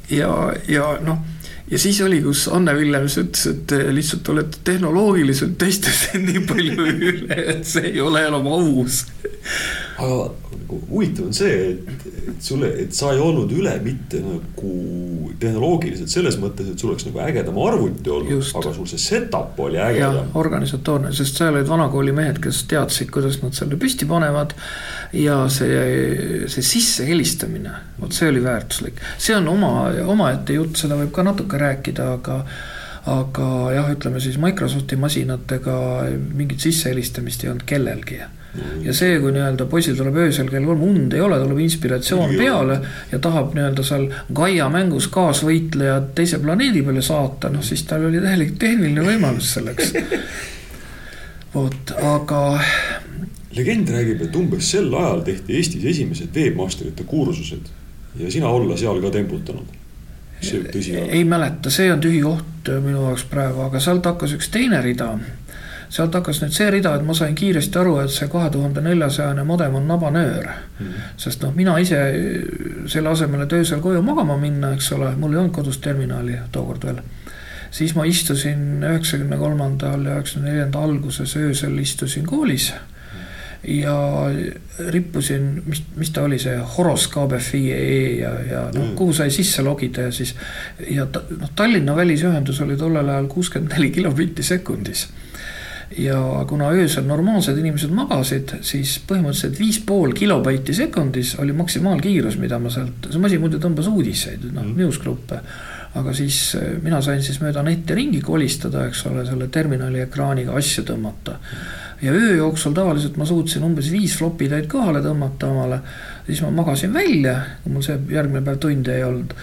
ja, ja noh ja siis oli, kus Anne Villems ütles, et te lihtsalt olete tehnoloogiliselt teistest nii palju üle, et see ei ole enam aus. Aga huvitav on see, et, et sulle, et sa ei olnud üle mitte nagu tehnoloogiliselt selles mõttes, et sul oleks nagu ägedam arvuti olnud, aga sul see setup oli ägedam. organisatoorne, sest seal olid vanakooli mehed, kes teadsid, kuidas nad selle püsti panevad ja see, see sisse helistamine, vot see oli väärtuslik. see on oma, omaette jutt, seda võib ka natuke rääkida, aga aga jah, ütleme siis Microsofti masinatega mingit sissehelistamist ei olnud kellelgi ja see, kui nii-öelda poisil tuleb öösel kell kolm und ei ole, tuleb inspiratsioon peale ja tahab nii-öelda seal Gaia mängus kaasvõitlejad teise planeedi peale saata, noh siis tal oli täielik tehniline võimalus selleks. *laughs* vot, aga legend räägib, et umbes sel ajal tehti Eestis esimesed webmasterite kursused ja sina olla seal ka temputanud. see võib tõsi olla? ei mäleta, see on tühi koht minu jaoks praegu, aga sealt hakkas üks teine rida. Sealt hakkas nüüd see rida, et ma sain kiiresti aru, et see kahe tuhande neljasajane modem on nabanöör mm. sest noh, mina ise selle asemel, et öösel koju magama minna, eks ole, mul ei olnud kodus terminali tookord veel siis ma istusin üheksakümne kolmandal ja üheksakümne neljanda alguses öösel istusin koolis mm ja rippusin, mis, mis ta oli, see Horos KBFI.ee ja, ja noh, mm. kuhu sai sisse logida ja siis. ja ta, noh, Tallinna välisühendus oli tollel ajal kuuskümmend neli kilobitti sekundis. Ja kuna öösel normaalsed inimesed magasid, siis põhimõtteliselt viis pool kilobaiti sekundis oli maksimaalkiirus, mida ma sealt, see masin muidu tõmbas uudiseid, noh mm. newsgruppe aga siis eh, mina sain siis mööda netti ringi kolistada, eks ole, selle terminali ekraaniga asju tõmmata mm ja öö jooksul tavaliselt ma suutsin umbes viis flopi täit kohale tõmmata omale. siis ma magasin välja, mul see järgmine päev tunde ei olnud.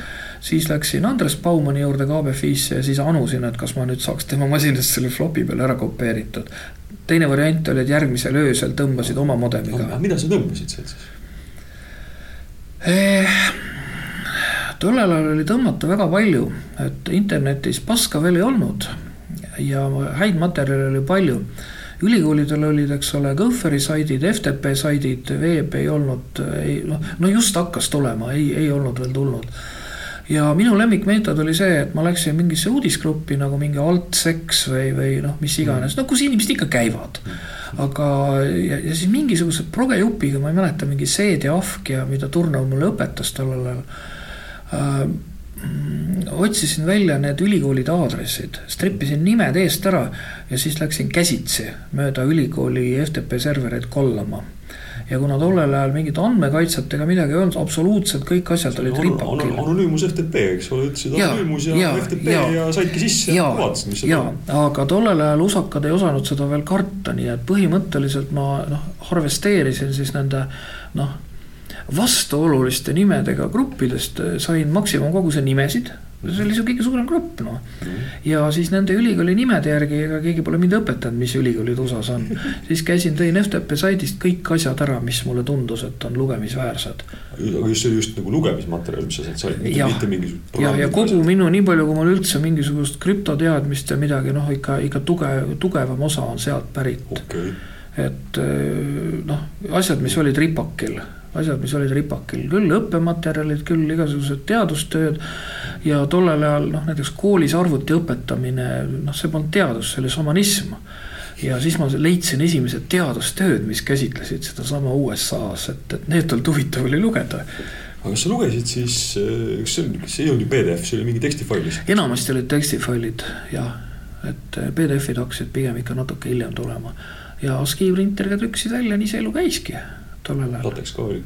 Siis läksin Andres Baumani juurde KBFi-sse ja siis anusin, et kas ma nüüd saaks tema masinast selle flopi peale ära kopeeritud. teine variant oli, et järgmisel öösel tõmbasid oma modemiga. mida sa tõmbasid sealt siis? Eh, tollel ajal oli tõmmata väga palju, et internetis paska veel ei olnud ja häid materjale oli palju. ülikoolidel olid, eks ole, Gopher'i saidid, FTP saidid, veeb ei olnud, ei noh, no just hakkas tulema, ei, ei olnud veel tulnud ja minu lemmikmeetod oli see, et ma läksin mingisse uudisgruppi nagu mingi altseks või, või noh, mis iganes, no kus inimesed ikka käivad. aga, ja, ja siis mingisuguse progejupiga, ma ei mäleta, mingi Seed ja Ahk ja mida Turno mulle õpetas tollel ajal äh, Mm, otsisin välja need ülikoolide aadressid, strippisin nimed eest ära ja siis läksin käsitsi mööda ülikooli FTP servereid kollama. Ja kuna tollel ajal mingit andmekaitset ega midagi ei olnud, absoluutselt kõik asjad olid ripakil. anonüümus FTP, eks ole, ütlesid anonüümus ja, ja FTP ja, ja saidki sisse ja vaatasid, mis seal on. aga tollel ajal usakad ei osanud seda veel karta, nii et põhimõtteliselt ma noh, harvesteerisin siis nende noh vastuoluliste nimedega gruppidest sain maksimumkoguse nimesid. See oli su kõige suurem grupp noh. ja siis nende ülikooli nimede järgi, ega keegi pole mind õpetanud, mis ülikoolid USA-s on. *laughs* siis käisin, tõin FTP saidist kõik asjad ära, mis mulle tundus, et on lugemisväärsed. aga just see oli just nagu lugemismaterjal, mis sa sealt said, mitte, mitte mingisugused. ja, ja kogu asjad. minu, nii palju, kui mul üldse mingisugust krüptoteadmist ja midagi noh, ikka, ikka tugev, tugevam osa on sealt pärit okay. Et noh, asjad, mis olid ripakil asjad, mis olid ripakil, küll õppematerjalid, küll igasugused teadustööd. ja tollel ajal noh, näiteks koolis arvuti õpetamine, noh, see polnud teadus, see oli šamanism. ja siis ma leidsin esimesed teadustööd, mis käsitlesid sedasama USA-s, et, et need olnud huvitav oli lugeda aga kas sa lugesid siis, kas see, see ei olnud ju PDF, see oli mingi tekstifailis? enamasti olid tekstifailid jah, et PDF-id hakkasid pigem ikka natuke hiljem tulema. Ja ASCII printeriga trükkisid välja, nii see elu käiski tollel ajal. lateks ka oli?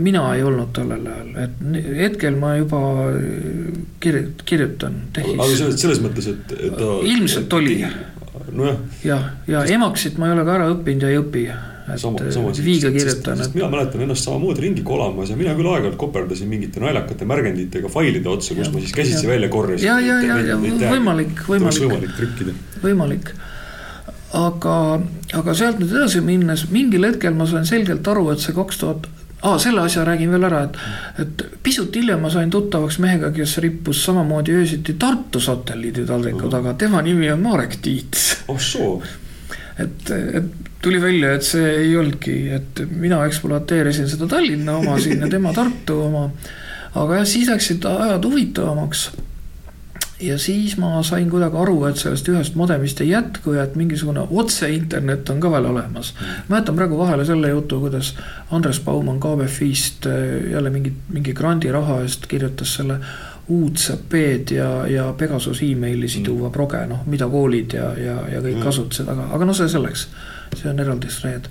mina ei olnud tollel ajal, et hetkel ma juba kirj-, kirjutan tehis. aga selles, selles mõttes, et, et ta. ilmselt oli. nojah. jah, ja, ja Emaksit ma ei ole ka ära õppinud ja ei õpi. sama, sama. viiga kirjutan. Et... mina mäletan ennast samamoodi ringi kolamas ja mina küll aeg-ajalt koperdasin mingite naljakate märgenditega failide otsa, kus ma siis käsitsi välja korjasin. ja, ja, ja, ja võimalik, võimalik. võimalik trükkida. võimalik aga, aga sealt nüüd edasi minnes mingil hetkel ma sain selgelt aru, et see kaks tuhat aa, selle asja räägin veel ära, et, et pisut hiljem ma sain tuttavaks mehega, kes rippus samamoodi öösiti Tartu satelliiditaldriku taga, tema nimi on Marek Tiits. oh soo. et, et tuli välja, et see ei olnudki, et mina ekspluateerisin seda Tallinna oma siin ja tema Tartu oma. aga jah, siis läksid ajad huvitavamaks ja siis ma sain kuidagi aru, et sellest ühest modemist ei jätku ja et mingisugune otseinternet on ka veel olemas. mäletan praegu vahele selle jutu, kuidas Andres Baumann KBFi-st äh, jälle mingi, mingi grandiraha eest kirjutas selle uudse P-d ja, ja Pegasus emaili siduva proge, noh, mida koolid ja, ja, ja kõik mm. kasutasid, aga, aga no see selleks, see on eraldi thread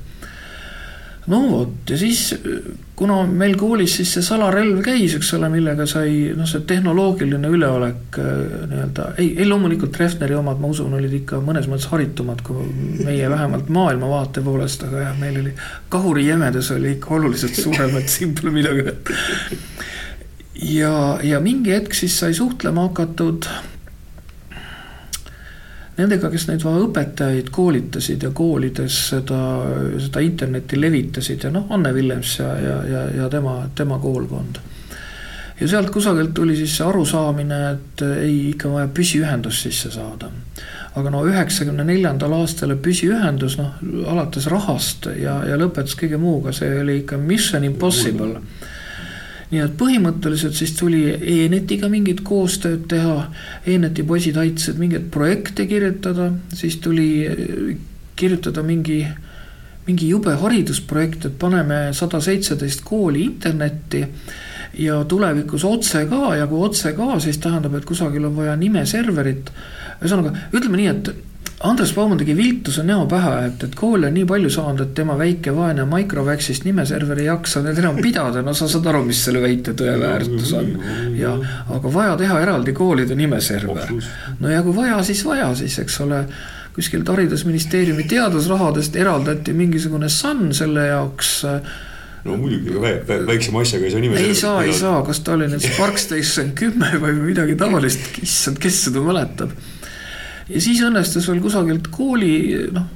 no vot ja siis, kuna meil koolis siis see salarelv käis, eks ole, millega sai noh, see tehnoloogiline üleolek äh, nii-öelda, ei, ei loomulikult Treffneri omad, ma usun, olid ikka mõnes mõttes haritumad kui meie vähemalt maailmavaate poolest, aga jah, meil oli kahuri jämedas oli ikka oluliselt suurem, et siin pole midagi öelda. *laughs* ja, ja mingi hetk siis sai suhtlema hakatud nendega, kes neid õpetajaid koolitasid ja koolides seda, seda internetti levitasid ja noh, Anne Villems ja, ja, ja, ja tema, tema koolkond. ja sealt kusagilt tuli siis see arusaamine, et ei, ikka vaja püsiühendust sisse saada. aga no üheksakümne neljandal aastal püsiühendus noh, alates rahast ja, ja lõpetas kõige muuga, see oli ikka mission impossible nii et põhimõtteliselt siis tuli E-netiga mingit koostööd teha. E-neti poisid aitasid mingeid projekte kirjutada, siis tuli eh, kirjutada mingi, mingi jube haridusprojekt, et paneme sada seitseteist kooli internetti ja tulevikus otse ka ja kui otse ka, siis tähendab, et kusagil on vaja nimeserverit. ühesõnaga, ütleme nii, et Andres Baumann tegi viltuse näo pähe, et, et koole on nii palju saanud, et tema väike vaene Microvaxist nimeserver ei jaksa need enam pidada, no sa saad aru, mis selle väite tõeväärtus on. ja, aga vaja teha eraldi koolide nimeserver. no ja kui vaja, siis vaja siis, eks ole kuskilt haridusministeeriumi teadusrahadest eraldati mingisugune SAN selle jaoks no muidugi, väiksema asjaga ei saa nime. ei saa, ei saa, kas ta oli nüüd Sparkstation kümme või midagi taolist, issand, kes seda mäletab. Ja siis õnnestus veel kusagilt kooli, noh,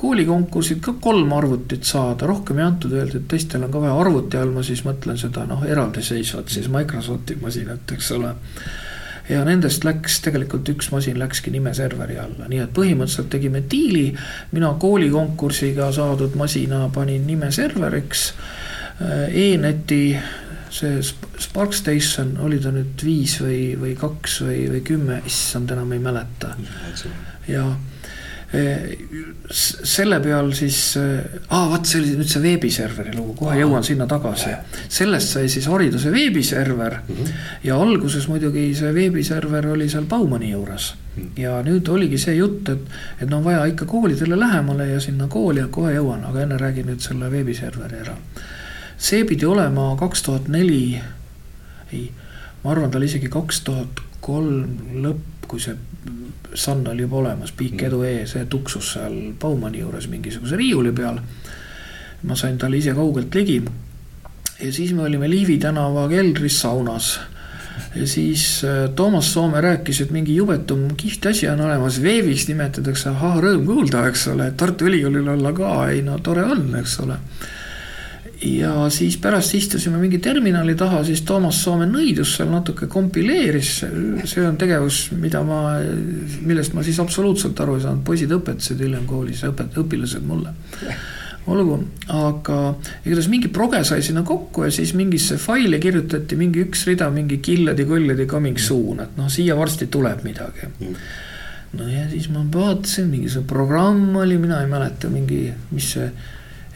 koolikonkursilt ka kolm arvutit saada, rohkem ei antud, öeldi, et teistel on ka vaja arvuti all, ma siis mõtlen seda noh, eraldiseisvat siis Microsofti masinat, eks ole. Ja nendest läks tegelikult üks masin läkski nimeserveri alla, nii et põhimõtteliselt tegime diili. mina koolikonkursiga saadud masina panin nimeserveriks E-neti see Sparkstation, oli ta nüüd viis või, või kaks või, või kümme, issand, enam ei mäleta. ja e, selle peal siis, aa vaat see oli nüüd see veebiserveri lugu, kohe jõuan sinna tagasi. sellest sai siis hariduse veebiserver mm -hmm. ja alguses muidugi see veebiserver oli seal Baumani juures mm. -hmm. ja nüüd oligi see jutt, et, et no vaja ikka koolidele lähemale ja sinna kooli ja kohe jõuan, aga enne räägin nüüd selle veebiserveri ära see pidi olema kaks tuhat neli, ei, ma arvan, ta oli isegi kaks tuhat kolm lõpp, kui see Sun oli juba olemas, Big Edu E, see tuksus seal Baumani juures mingisuguse riiuli peal. ma sain talle ise kaugelt ligi. ja siis me olime Liivi tänava keldris saunas ja siis äh, Toomas Soome rääkis, et mingi jubetum kihvt asi on olemas, veebis nimetatakse, ahah, rõõm kuulda, eks ole, Tartu Ülikoolil olla ka, ei no tore on, eks ole ja siis pärast istusime mingi terminali taha, siis Toomas Soome nõidus seal natuke kompileeris. see on tegevus, mida ma, millest ma siis absoluutselt aru ei saanud, poisid õpetasid hiljem koolis, õpet-, õpilased mulle. olgu, aga igatahes mingi proge sai sinna kokku ja siis mingisse faili kirjutati mingi üks rida, mingi killedi, kõlledi coming soon, et noh, siia varsti tuleb midagi no ja siis ma vaatasin, mingisugune programm oli, mina ei mäleta, mingi, mis see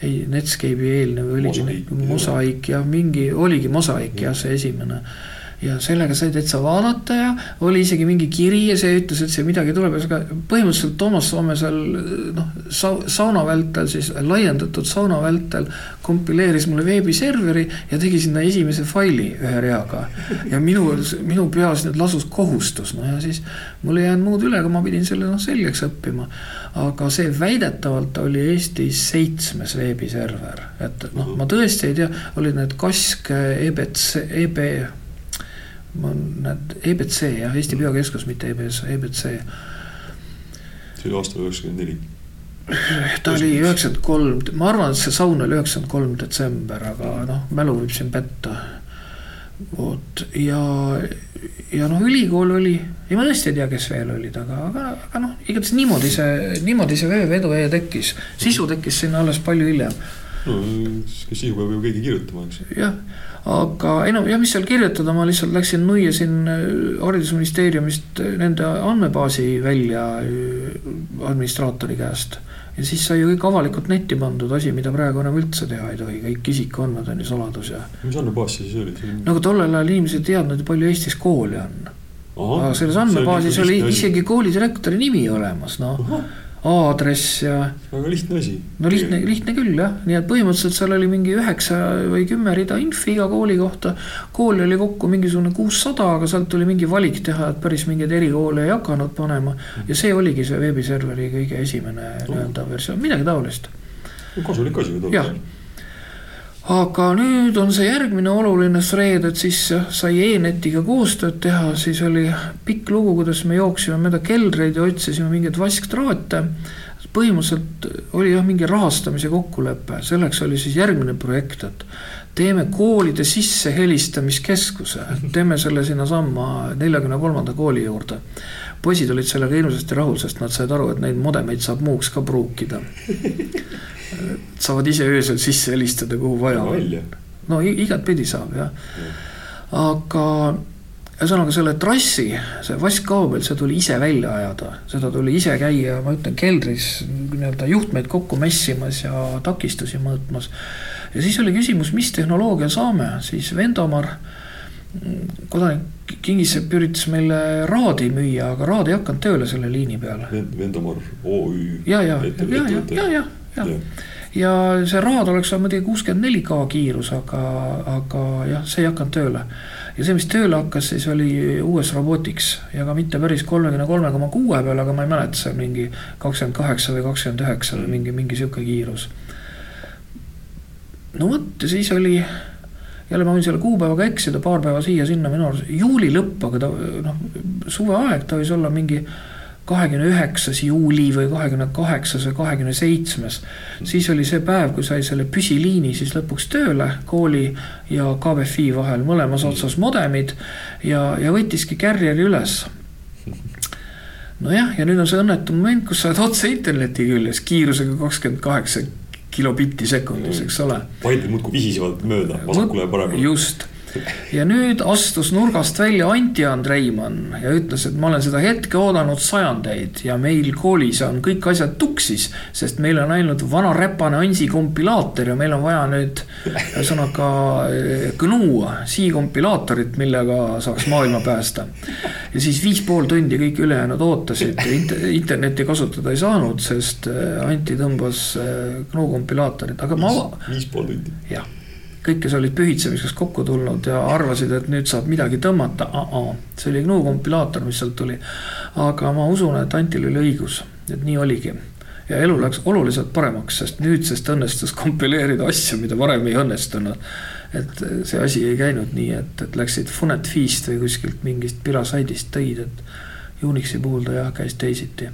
ei, Netscape'i eelnev oligi mosaik ja mingi, oligi mosaik jah, see esimene ja sellega sai täitsa vaadata ja oli isegi mingi kiri ja see ütles, et see midagi tuleb, aga põhimõtteliselt Toomas Soome seal noh, sauna vältel siis laiendatud sauna vältel kompileeris mulle veebiserveri ja tegi sinna esimese faili ühe reaga. ja minu, minu peas nüüd lasus kohustus, no ja siis mul ei jäänud muud üle, aga ma pidin selle noh selgeks õppima. Aga see väidetavalt oli Eestis seitsmes veebiserver, et noh, ma tõesti ei tea, olid need Kask, EBC, EB ma näed, EBC jah, Eesti Biokeskus, mitte EBS, EBC. see oli aastal üheksakümmend neli. ta oli üheksakümmend kolm, ma arvan, et see saun oli üheksakümmend kolm detsember, aga noh, mälu võib siin petta. Vot ja, ja noh, ülikool oli, ei ma tõesti ei tea, kes veel olid, aga, aga, aga noh, igatahes niimoodi see, niimoodi see veevedu tekkis, sisu tekkis sinna alles palju hiljem. no sisu peab ju keegi kirjutama, eks. jah aga ei no ja mis seal kirjutada, ma lihtsalt läksin nuiasin äh, haridusministeeriumist äh, nende andmebaasi välja äh, administraatori käest. Ja siis sai ju kõik avalikult netti pandud, asi, mida praegu enam üldse teha ei tohi, kõik isikuandmed on ju saladus ja. mis andmebaas siis oli? no aga tollel ajal inimesed ei teadnud, palju Eestis koole on. aga selles andmebaasis oli isegi koolidirektori nimi olemas, noh aadress ja. väga lihtne asi. no lihtne, lihtne küll jah, nii et põhimõtteliselt seal oli mingi üheksa või kümme rida infi iga kooli kohta. kooli oli kokku mingisugune kuussada, aga sealt tuli mingi valik teha, et päris mingeid erikoole ei hakanud panema. ja see oligi see veebiserveri kõige esimene nii-öelda versioon, midagi taolist. kasulik asi ju ajal aga nüüd on see järgmine oluline thread, et siis sai e-netiga koostööd teha, siis oli pikk lugu, kuidas me jooksime mööda keldreid ja otsisime mingeid vasktraate. põhimõtteliselt oli jah, mingi rahastamise kokkulepe, selleks oli siis järgmine projekt, et teeme koolide sissehelistamiskeskuse, teeme selle sinnasamma neljakümne kolmanda kooli juurde. poisid olid sellega hirmsasti rahul, sest nad said aru, et neid modemeid saab muuks ka pruukida saavad ise öösel sisse helistada, kuhu vaja on. no igatpidi saab jah ja., aga ühesõnaga selle trassi, see vaskkaabel, see tuli ise välja ajada, seda tuli ise käia, ma ütlen, keldris nii-öelda juhtmeid kokku mässimas ja takistusi mõõtmas. ja siis oli küsimus, mis tehnoloogia saame, siis Vendomar, kodanik Kingissepp üritas meile raadi müüa, aga raad ei hakanud tööle selle liini peal. Vendomar OÜ. ja, ja, ja, ja, ja, ja, ja see raad oleks olnud muidugi kuuskümmend neli K kiirus, aga, aga jah, see ei hakanud tööle. ja see, mis tööle hakkas, siis oli US Robotics ja ka mitte päris kolmekümne kolme koma kuue peal, aga ma ei mäleta, see mingi kakskümmend kaheksa või kakskümmend üheksa või mingi, mingi sihuke kiirus. no vot ja siis oli, jälle ma võin selle kuupäevaga eksida, paar päeva siia-sinna minu arust, juuli lõpp, aga ta noh, suveaeg, ta võis olla mingi kahekümne üheksas juuli või kahekümne kaheksas või kahekümne seitsmes. siis oli see päev, kui sai selle püsiliini siis lõpuks tööle kooli ja KBFi vahel mõlemas otsas modemid ja, ja võttiski Carrieri üles nojah, ja nüüd on see õnnetu moment, kus sa oled otse interneti küljes kiirusega kakskümmend kaheksa kilobitti sekundis, eks ole. vaidid muudkui vihisevad mööda vasakule ja paremale. just ja nüüd astus nurgast välja Anti Andreimann ja ütles, et ma olen seda hetke oodanud sajandeid ja meil koolis on kõik asjad tuksis, sest meil on ainult vana räpane Ansi kompilaator ja meil on vaja nüüd ühesõnaga eh, GNU C kompilaatorit, millega saaks maailma päästa. ja siis viis pool tundi kõik ülejäänud ootasid, internetti kasutada ei saanud, sest eh, Anti tõmbas eh, GNU kompilaatorit, aga ma. viis pool tundi. jah kõik, kes olid pühitsemiseks kokku tulnud ja arvasid, et nüüd saab midagi tõmmata, see oli GNU kompilaator, mis sealt tuli. aga ma usun, et Antil oli õigus, et nii oligi. ja elu läks oluliselt paremaks, sest nüüdsest õnnestus kompileerida asju, mida varem ei õnnestunud. et see asi ei käinud nii, et, et läksid Funet Feast või kuskilt mingist pirasaidist tõid, et Unixi puhul ta jah, käis teisiti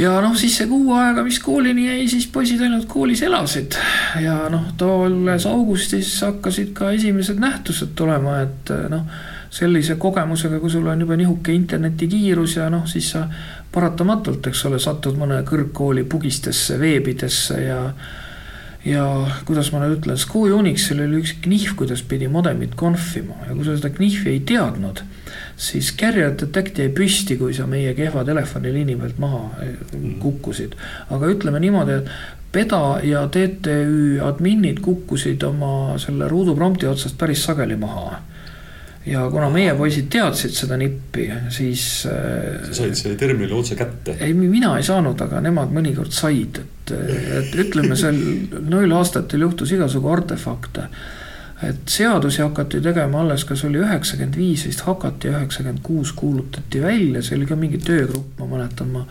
ja noh, siis see kuu aega, mis koolini jäi, siis poisid ainult koolis elasid. ja noh, tolles augustis hakkasid ka esimesed nähtused tulema, et noh, sellise kogemusega, kui sul on juba nihuke internetikiirus ja noh, siis sa paratamatult, eks ole, satud mõne kõrgkooli bugistesse, veebidesse ja ja kuidas ma nüüd ütlen, School Unixil oli üks knihv, kuidas pidi modemit konfima ja kui sa seda knihvi ei teadnud siis Carrier Detect jäi püsti, kui sa meie kehva telefoniliini pealt maha eh, mhm. kukkusid. aga ütleme niimoodi, et Peda ja TTÜ adminid kukkusid oma selle ruuduprompti otsast päris sageli maha ja kuna meie poisid teadsid seda nippi, siis. Sa said selle terminali otse kätte? ei, mina ei saanud, aga nemad mõnikord said, et, et ütleme seal neil aastatel juhtus igasugu artefakte et seadusi hakati tegema alles, kas oli üheksakümmend viis vist hakati, üheksakümmend kuus kuulutati välja, see oli ka mingi töögrupp, ma mäletan, ma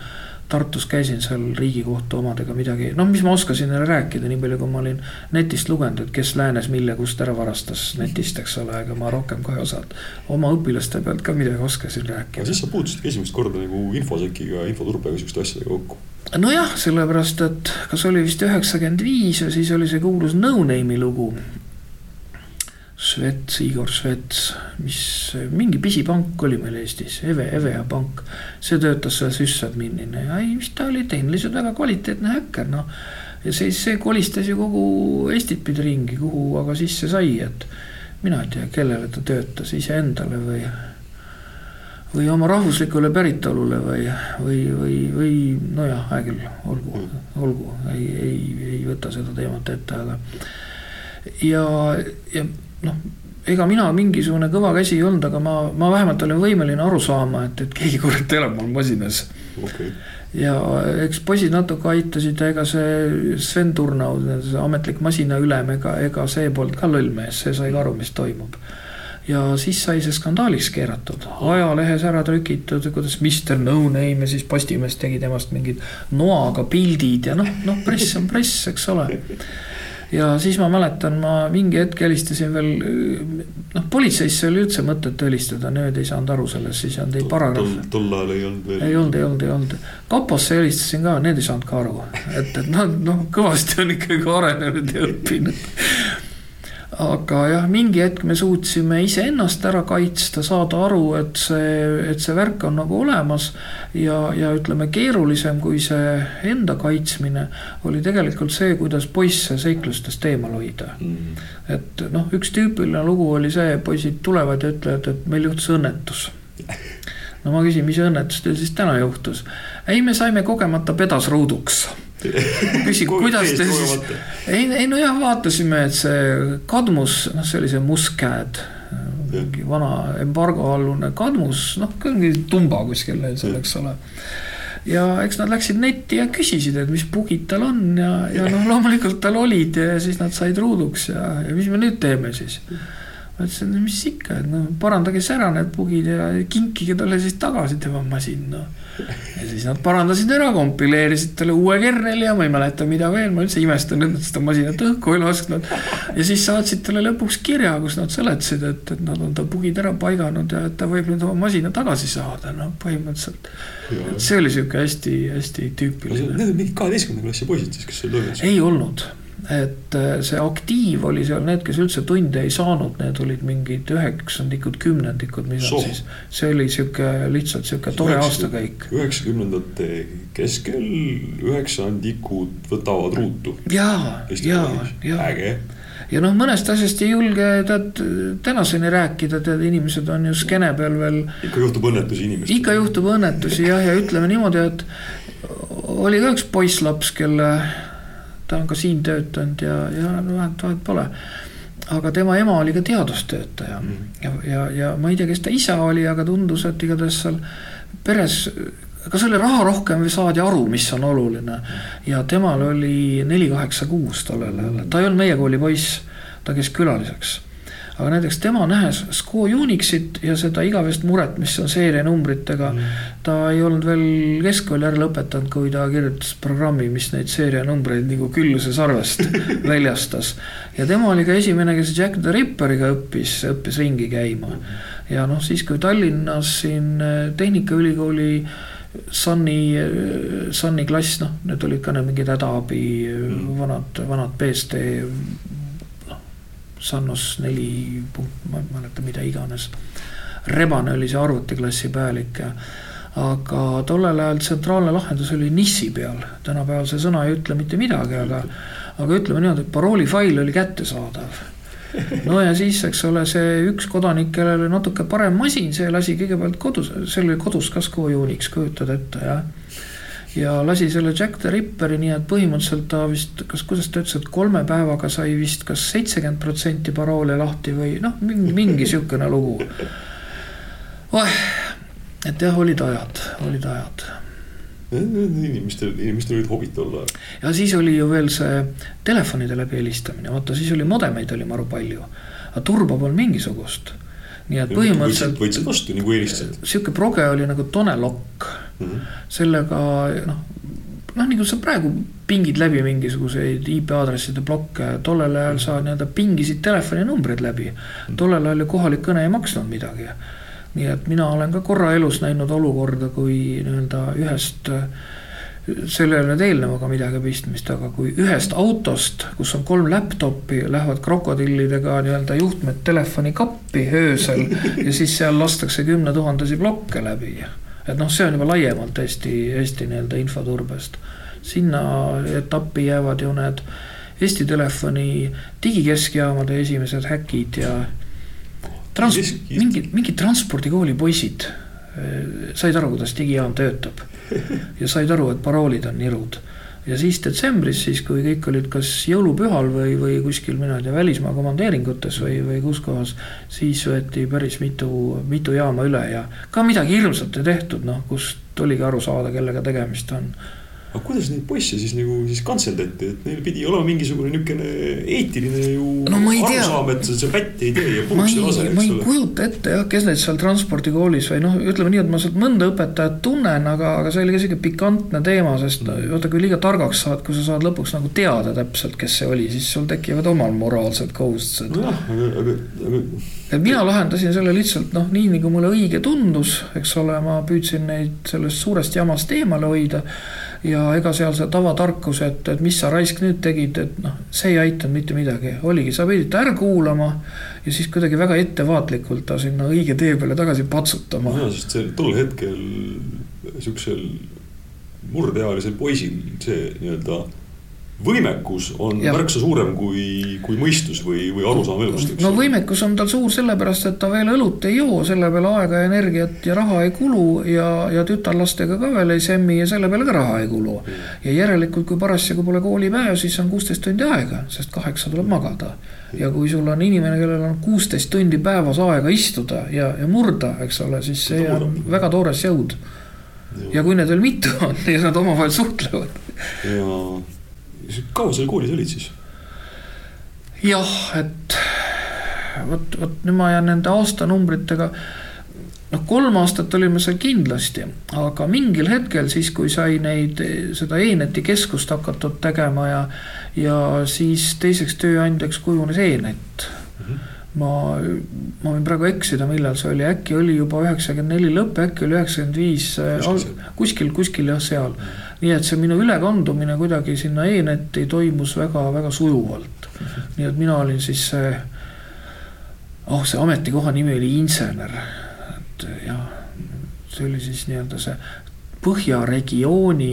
Tartus käisin seal Riigikohtu omadega midagi, noh, mis ma oskasin neile rääkida, nii palju kui ma olin netist lugenud, et kes läänes mille kust ära varastas netist, eks ole, ega ma rohkem ka ei osanud. oma õpilaste pealt ka midagi oskasin rääkida. siis sa puutusid esimest korda nagu infosekiga, infoturbega, siukeste asjadega kokku nojah, sellepärast et kas oli vist üheksakümmend viis ja siis oli see kuulus No Name'i lugu, Svets, Igor Svets, mis mingi pisipank oli meil Eestis, Eve, Evea pank. see töötas seal süssadminina ja ei, mis ta oli, tehniliselt väga kvaliteetne häkker, noh. ja siis see kolistas ju kogu Eestit pidi ringi, kuhu aga sisse sai, et mina ei tea, kellele ta töötas, iseendale või või oma rahvuslikule päritolule või, või, või, või nojah, hea küll, olgu, olgu, ei, ei, ei võta seda teemat ette, aga. ja, ja noh, ega mina mingisugune kõva käsi ei olnud, aga ma, ma vähemalt olin võimeline aru saama, et, et keegi kurat elab mul masinas. Okay.. ja eks poisid natuke aitasid, ega see Sven Turnau, see ametlik masinaülem, ega, ega see polnud ka loll mees, see sai ka aru, mis toimub. Ja siis sai see skandaaliks keeratud, ajalehes ära trükitud, kuidas Mr No Name ja siis Postimees tegi temast mingid noaga pildid ja noh, noh, press on press, eks ole ja siis ma mäletan, ma mingi hetk helistasin veel, noh, politseisse oli üldse mõtet helistada, need ei saanud aru sellest, siis ei olnud ei paragrahve. tol ajal ei olnud veel. ei olnud, ei olnud, ei olnud. kaposse helistasin ka, need ei saanud ka aru, et, et noh, noh, kõvasti on ikkagi arenenud ja õppinud aga jah, mingi hetk me suutsime iseennast ära kaitsta, saada aru, et see, et see värk on nagu olemas. ja, ja ütleme, keerulisem kui see enda kaitsmine oli tegelikult see, kuidas poisse seiklustest eemal hoida mm.. et noh, üks tüüpiline lugu oli see, poisid tulevad ja ütlevad, et meil juhtus õnnetus no ma küsin, mis õnnetus teil siis täna juhtus? ei, me saime kogemata pedasruuduks küsin, kuidas te siis, ei, ei nojah, vaatasime, et see kadmus, noh, see oli see mustkäed. mingi vana embargoalune kadmus, noh, mingi tumba kuskil seal, eks ole ja eks nad läksid netti ja küsisid, et mis bugid tal on ja, ja noh, loomulikult tal olid ja siis nad said ruuduks ja, ja mis me nüüd teeme siis. Ma ütlesin, no mis ikka, et noh, parandage siis ära need bugid ja kinkige talle siis tagasi tema masin, noh. ja siis nad parandasid ära, kompileerisid talle uue kerneli ja ma ei mäleta, mida veel, ma üldse imestan, et nad seda masinat õhku ei lasknud. ja siis saatsid talle lõpuks kirja, kus nad seletasid, et, et nad on ta bugid ära paiganud ja et ta võib nüüd oma masina tagasi saada, noh, põhimõtteliselt. et see oli sihuke hästi-hästi tüüpiline. Need on mingid kaheteistkümnenda klassi poisid siis, kes seal toimetasid? ei olnud et äh, see aktiiv oli seal need, kes üldse tunde ei saanud, need olid mingid üheksandikud, kümnendikud, mis on siis. see oli sihuke lihtsalt sihuke tore aastakäik. üheksakümnendate keskel üheksandikud võtavad ruutu. ja, ja, ja. äge ja noh, mõnest asjast ei julge tead tänaseni rääkida, tead inimesed on ju skeene peal veel. ikka juhtub õnnetusi inimestele. ikka juhtub õnnetusi jah, ja ütleme niimoodi, et oli ka üks poisslaps, kelle ta on ka siin töötanud ja, ja no vahet, vahet pole. aga tema ema oli ka teadustöötaja mm. ja, ja, ja ma ei tea, kes ta isa oli, aga tundus, et igatahes seal peres kas oli raha rohkem saadi aru, mis on oluline. ja temal oli neli kaheksa kuus tollel ajal, ta ei olnud meie kooli poiss, ta käis külaliseks aga näiteks tema nähes SCO Unixit ja seda igavest muret, mis on seerianumbritega mm., ta ei olnud veel keskkooli ära lõpetanud, kui ta kirjutas programmi, mis neid seerianumbreid nagu külluse sarvest *laughs* väljastas. ja tema oli ka esimene, kes Jack the Ripperiga õppis, õppis ringi käima. ja noh, siis kui Tallinnas siin eh, Tehnikaülikooli Sunny, eh, Sunny klass, noh, need olid ka need mingid hädaabi mm. vanad, vanad BSD Sannos neli punkt, ma ei mäleta, mida iganes. rebane oli see arvutiklassi pealik ja aga tollel ajal tsentraalne lahendus oli NIS-i peal, tänapäeval see sõna ei ütle mitte midagi, aga, aga ütleme niimoodi, et paroolifail oli kättesaadav. no ja siis, eks ole, see üks kodanik, kellel oli natuke parem masin, see lasi kõigepealt kodus, seal oli kodus ka Sco Unix, kujutad ette, jah ja lasi selle Jack the Ripperi, nii et põhimõtteliselt ta vist, kas, kuidas ta ütles, et kolme päevaga sai vist kas seitsekümmend protsenti paroole lahti või noh, mingi, mingi sihukene lugu. oeh, et jah, olid ajad, olid ajad. inimestel, inimestel olid hobid tol ajal. ja siis oli ju veel see telefonide läbi helistamine, vaata siis oli modemeid oli maru palju, aga turba polnud mingisugust nii et põhimõtteliselt. võtsid vastu nagu helistasid. sihuke proge oli nagu tonelokk mm. -hmm. sellega noh, noh nagu sa praegu pingid läbi mingisuguseid IP aadresside plokke, tollel ajal sa nii-öelda pingisid telefoninumbreid läbi. Mhm. tollel ajal ju kohalik kõne ei maksnud midagi. nii et mina olen ka korra elus näinud olukorda, kui nii-öelda ühest äh, sellel ei ole nüüd eelnevaga midagi pistmist, aga kui ühest autost, kus on kolm laptop'i, lähevad krokodillidega nii-öelda juhtmed telefonikappi öösel ja siis seal lastakse kümnetuhandesi plokke läbi. et noh, see on juba laiemalt Eesti, Eesti nii-öelda infoturbest. sinna etappi jäävad ju need Eesti Telefoni digikeskjaamade esimesed häkid ja trans-, mingid, mingid transpordikooli poisid eh, said aru, kuidas digijaam töötab ja said aru, et paroolid on nirud. ja siis detsembris, siis kui kõik olid kas jõulupühal või, või kuskil, mina ei tea, välismaa komandeeringutes või, või kus kohas. siis võeti päris mitu, mitu jaama üle ja ka midagi hirmsat ei tehtud, noh, kust oligi aru saada, kellega tegemist on aga kuidas neid poisse siis nagu siis kantseldati, et neil pidi olema mingisugune niisugune eetiline ju no, arusaam, et see pätt ei tee ja puuks ei lase, eks ole. ma ei kujuta ette jah, kes neid seal transpordikoolis või noh, ütleme nii, et ma sealt mõnda õpetajat tunnen, aga, aga see oli ka sihuke pikantne teema, sest mm. vaata, kui liiga targaks saad, kui sa saad lõpuks nagu teada täpselt, kes see oli, siis sul tekivad omal moraalsed kohustused. nojah, aga, aga, aga. et mina lahendasin selle lihtsalt noh, nii nagu mulle õige tundus, eks ole, ma püüdsin neid sellest suurest jamast eemale hoida ja ega seal see tavatarkus, et, et mis sa raisk nüüd tegid, et noh, see ei aitanud mitte midagi, oligi, sa pidid ta ära kuulama ja siis kuidagi väga ettevaatlikult ta sinna õige tee peale tagasi patsutama. ja, sest see tol hetkel siuksel murdeealisel poisil see nii-öelda võimekus on ja. märksa suurem kui, kui mõistus või, või arusaam elust. no võimekus on tal suur sellepärast, et ta veel õlut ei joo, selle peale aega ja energiat ja raha ei kulu ja, ja tütarlastega ka veel ei semmi ja selle peale ka raha ei kulu. ja järelikult, kui parasjagu pole koolipäev, siis on kuusteist tundi aega, sest kaheksa tuleb magada. ja kui sul on inimene, kellel on kuusteist tundi päevas aega istuda ja, ja murda, eks ole, siis see on väga toores jõud. ja kui need veel mitu on ja nad omavahel suhtlevad. ja kaua sa koolis olid siis? jah, et vot, vot nüüd ma jään nende aastanumbritega noh, kolm aastat olime seal kindlasti, aga mingil hetkel siis, kui sai neid, seda E-neti keskust hakatud tegema ja, ja siis teiseks tööandjaks kujunes E-net mm. -hmm. ma, ma võin praegu eksida, millal see oli, äkki oli juba üheksakümmend neli lõpp, äkki oli üheksakümmend viis, kuskil, kuskil jah, seal. Nii et see minu ülekandumine kuidagi sinna E-netti toimus väga-väga sujuvalt. Mm. nii et mina olin siis see, oh see ametikoha nimi oli insener. Et jah, see oli siis nii-öelda see põhjaregiooni,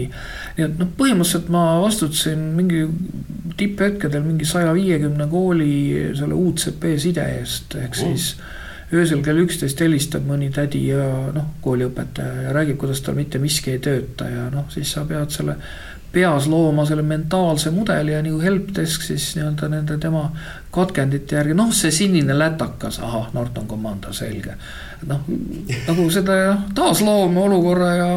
nii et noh, põhimõtteliselt ma vastutasin mingi tipphetkedel mingi saja viiekümne kooli selle UCP side eest, ehk siis öösel kell üksteist helistab mõni tädi ja noh, kooliõpetaja ja räägib, kuidas tal mitte miski ei tööta ja noh, siis sa pead selle peas looma selle mentaalse mudeli ja nagu helpdesk siis nii-öelda nende tema katkendite järgi, noh, see sinine lätakas, ahah, Norton Commander, selge. noh, nagu seda taasloome olukorra ja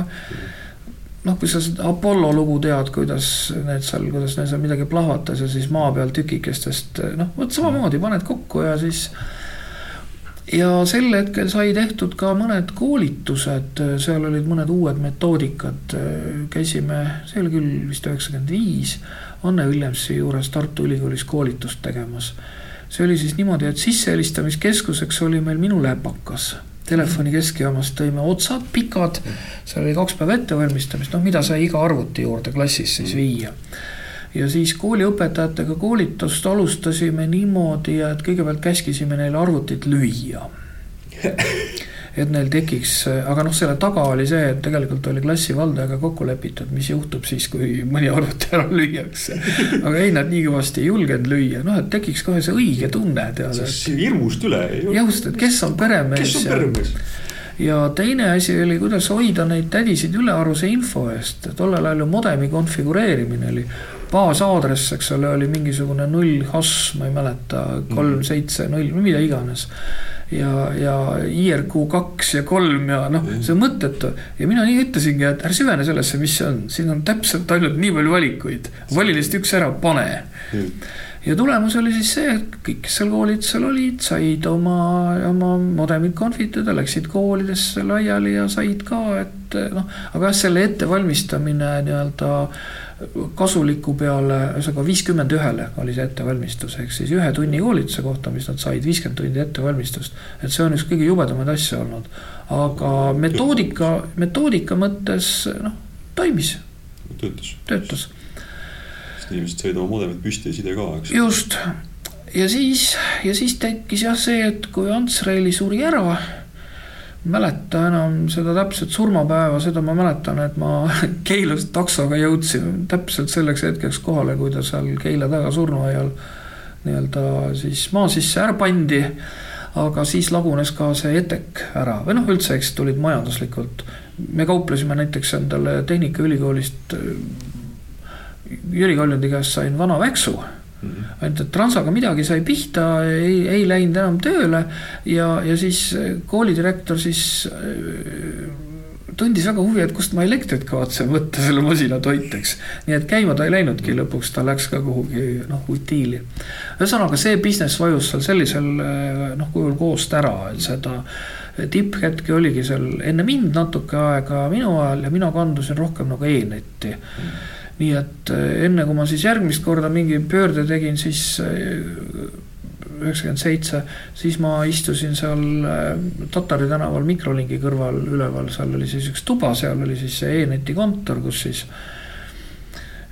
noh, kui sa seda Apollo lugu tead, kuidas need seal, kuidas neil seal midagi plahvatas ja siis maa peal tükikestest noh, vot samamoodi paned kokku ja siis ja sel hetkel sai tehtud ka mõned koolitused, seal olid mõned uued metoodikad, käisime, see oli küll vist üheksakümmend viis, Anne Villemsi juures Tartu Ülikoolis koolitust tegemas. see oli siis niimoodi, et sissehelistamiskeskuseks oli meil minu läpakas. Telefoni keskjaamast tõime otsad pikad, seal oli kaks päeva ettevalmistamist, noh, mida sai iga arvuti juurde klassis siis viia ja siis kooliõpetajatega koolitust alustasime niimoodi, et kõigepealt käskisime neil arvutit lüüa *laughs* et neil tekiks, aga noh, selle taga oli see, et tegelikult oli klassivaldajaga kokku lepitud, mis juhtub siis, kui mõni arvuti ära lüüakse. aga ei, nad nii kõvasti ei julgenud lüüa, noh, et tekiks kohe see õige tunne, tead. hirmust üle. just, et kes on peremees. kes on peremees ja teine asi oli, kuidas hoida neid tädisid ülearuse info eest, tollel ajal ju modemi konfigureerimine oli baasaadress, eks ole, oli mingisugune null hash, ma ei mäleta, kolm, seitse, null, mida iganes. ja, ja IRQ kaks ja kolm ja noh, see on mõttetu. Ja mina nii ütlesingi, et ära süvene sellesse, mis see on, siin on täpselt ainult nii palju valikuid, vali lihtsalt üks ära, pane. Ja tulemus oli siis see, et kõik, kes seal koolitusel olid, said oma, oma modemid konfitada, läksid koolidesse laiali ja said ka, et noh, aga jah, selle ettevalmistamine nii-öelda kasuliku peale, ühesõnaga viiskümmend ühele oli see ettevalmistus, ehk siis ühe tunni koolituse kohta, mis nad said, viiskümmend tundi ettevalmistust. et see on üks kõige jubedamaid asju olnud, aga metoodika, metoodika mõttes noh, toimis. töötas. töötas. sest inimesed said oma modemid püsti ja side ka, eks. just, ja siis, ja siis tekkis jah see, et kui Ants Reili suri ära mäleta enam seda täpset surmapäeva, seda ma mäletan, et ma *laughs* Keilast taksoga jõudsin täpselt selleks hetkeks kohale, kui ta seal Keila taga surnuaial nii-öelda siis maa sisse ära pandi. aga siis lagunes ka see etek ära või noh, üldse, eks tulid majanduslikult. me kauplesime näiteks endale Tehnikaülikoolist Jüri Kaljundi käest sain vana väksu Mm -hmm. ainult, et transaga midagi sai pihta, ei, ei läinud enam tööle ja, ja siis koolidirektor siis äh, tundis väga huvi, et kust ma elektrit kavatsen võtta selle masina toiteks. nii et käima ta ei läinudki, lõpuks ta läks ka kuhugi noh, utiili. ühesõnaga see business vajus seal sellisel äh, noh, kujul koost ära, et seda tipphetki oligi seal enne mind natuke aega minu ajal ja mina kandusin rohkem nagu e-netti mm. -hmm nii et eh, enne kui ma siis järgmist korda mingi pöörde tegin, siis eh, üheksakümmend seitse, siis ma istusin seal eh, Tatari tänaval mikrolingi kõrval üleval, seal oli siis üks tuba, seal oli siis see e-neti kontor, kus siis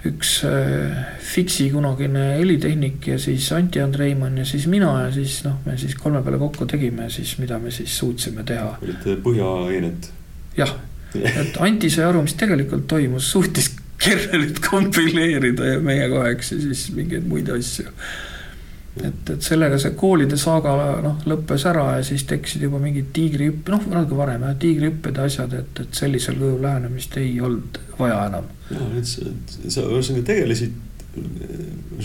üks Fixi kunagine helitehnik ja siis Anti Andreimann ja siis mina ja siis noh, me siis kolme peale kokku tegime siis, mida me siis suutsime teha. olite põhja e-net? jah, et Anti sai aru, mis tegelikult toimus, suutis kernelit kompileerida ja meie kaheks ja siis mingeid muid asju. et, et sellega see koolide saaga noh, lõppes ära ja siis tekkisid juba mingid tiigrihüppe, noh natuke varem jah, tiigrihüpped ja asjad, et, et sellisel kujul lähenemist ei olnud vaja enam. ja, et sa, sa ühesõnaga tegelesid,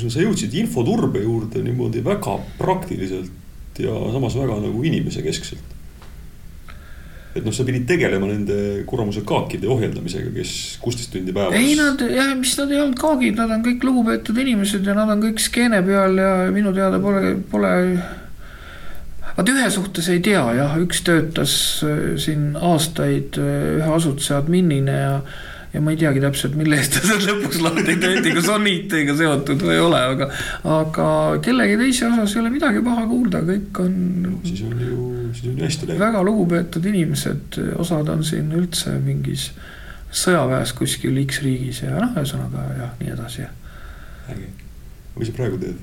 sa jõudsid infoturbe juurde niimoodi väga praktiliselt ja samas väga nagu inimesekeskselt et noh, sa pidid tegelema nende kuramuse kaakide ohjeldamisega, kes kuusteist tundi päevas. ei nad jah, mis nad ei olnud kaagid, nad on kõik lugupeetud inimesed ja nad on kõik skeene peal ja minu teada pole, pole. vaat ühe suhtes ei tea jah, üks töötas äh, siin aastaid äh, ühe asutuse adminina ja ja ma ei teagi täpselt, mille eest ta *laughs* seal lõpuks lahti tööti, kas on IT-ga seotud või ei ole, aga aga kellegi teise osas ei ole midagi paha kuulda, kõik on no, siis on ju, siis on ju hästi läinud. väga lugupeetud inimesed, osad on siin üldse mingis sõjaväes kuskil X riigis ja noh, ühesõnaga ja nii edasi. äge, mis sa praegu teed?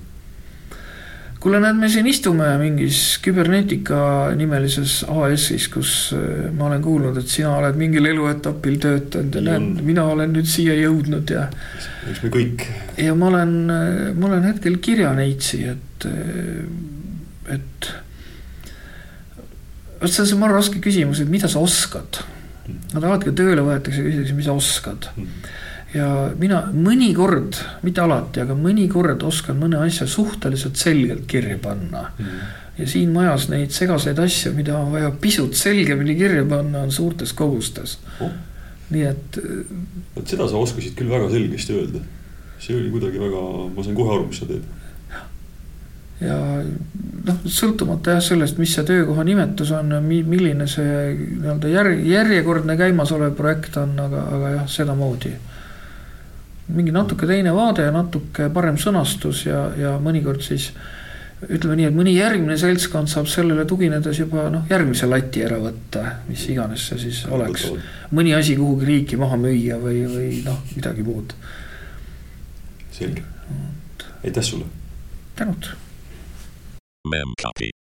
Kuule, näed, me siin istume mingis küberneetika nimelises AS-is, kus äh, ma olen kuulnud, et sina oled mingil eluetapil töötanud ja näed, mina olen nüüd siia jõudnud ja. eks me kõik. ja ma olen, äh, ma olen hetkel kirjaneitsi, et, äh, et. vot see on see maru raske küsimus, et mida sa oskad. Nad alati, kui tööle võetakse, küsitakse, mis sa oskad mm ja mina mõnikord, mitte alati, aga mõnikord oskan mõne asja suhteliselt selgelt kirja panna mm. ja siin majas neid segaseid asju, mida on vaja pisut selgemini kirja panna, on suurtes kogustes oh.. nii et. vot seda sa oskasid küll väga selgesti öelda. see oli kuidagi väga, ma sain kohe aru, mis sa teed. ja noh, sõltumata jah sellest, mis see töökoha nimetus on, milline see nii-öelda järg, järjekordne käimasolev projekt on, aga, aga jah, sedamoodi mingi natuke teine vaade ja natuke parem sõnastus ja, ja mõnikord siis ütleme nii, et mõni järgmine seltskond saab sellele tuginedes juba noh, järgmise lati ära võtta, mis iganes see siis oleks. mõni asi kuhugi riiki maha müüa või, või noh, midagi muud. selge, aitäh sulle. tänud. Memcopy.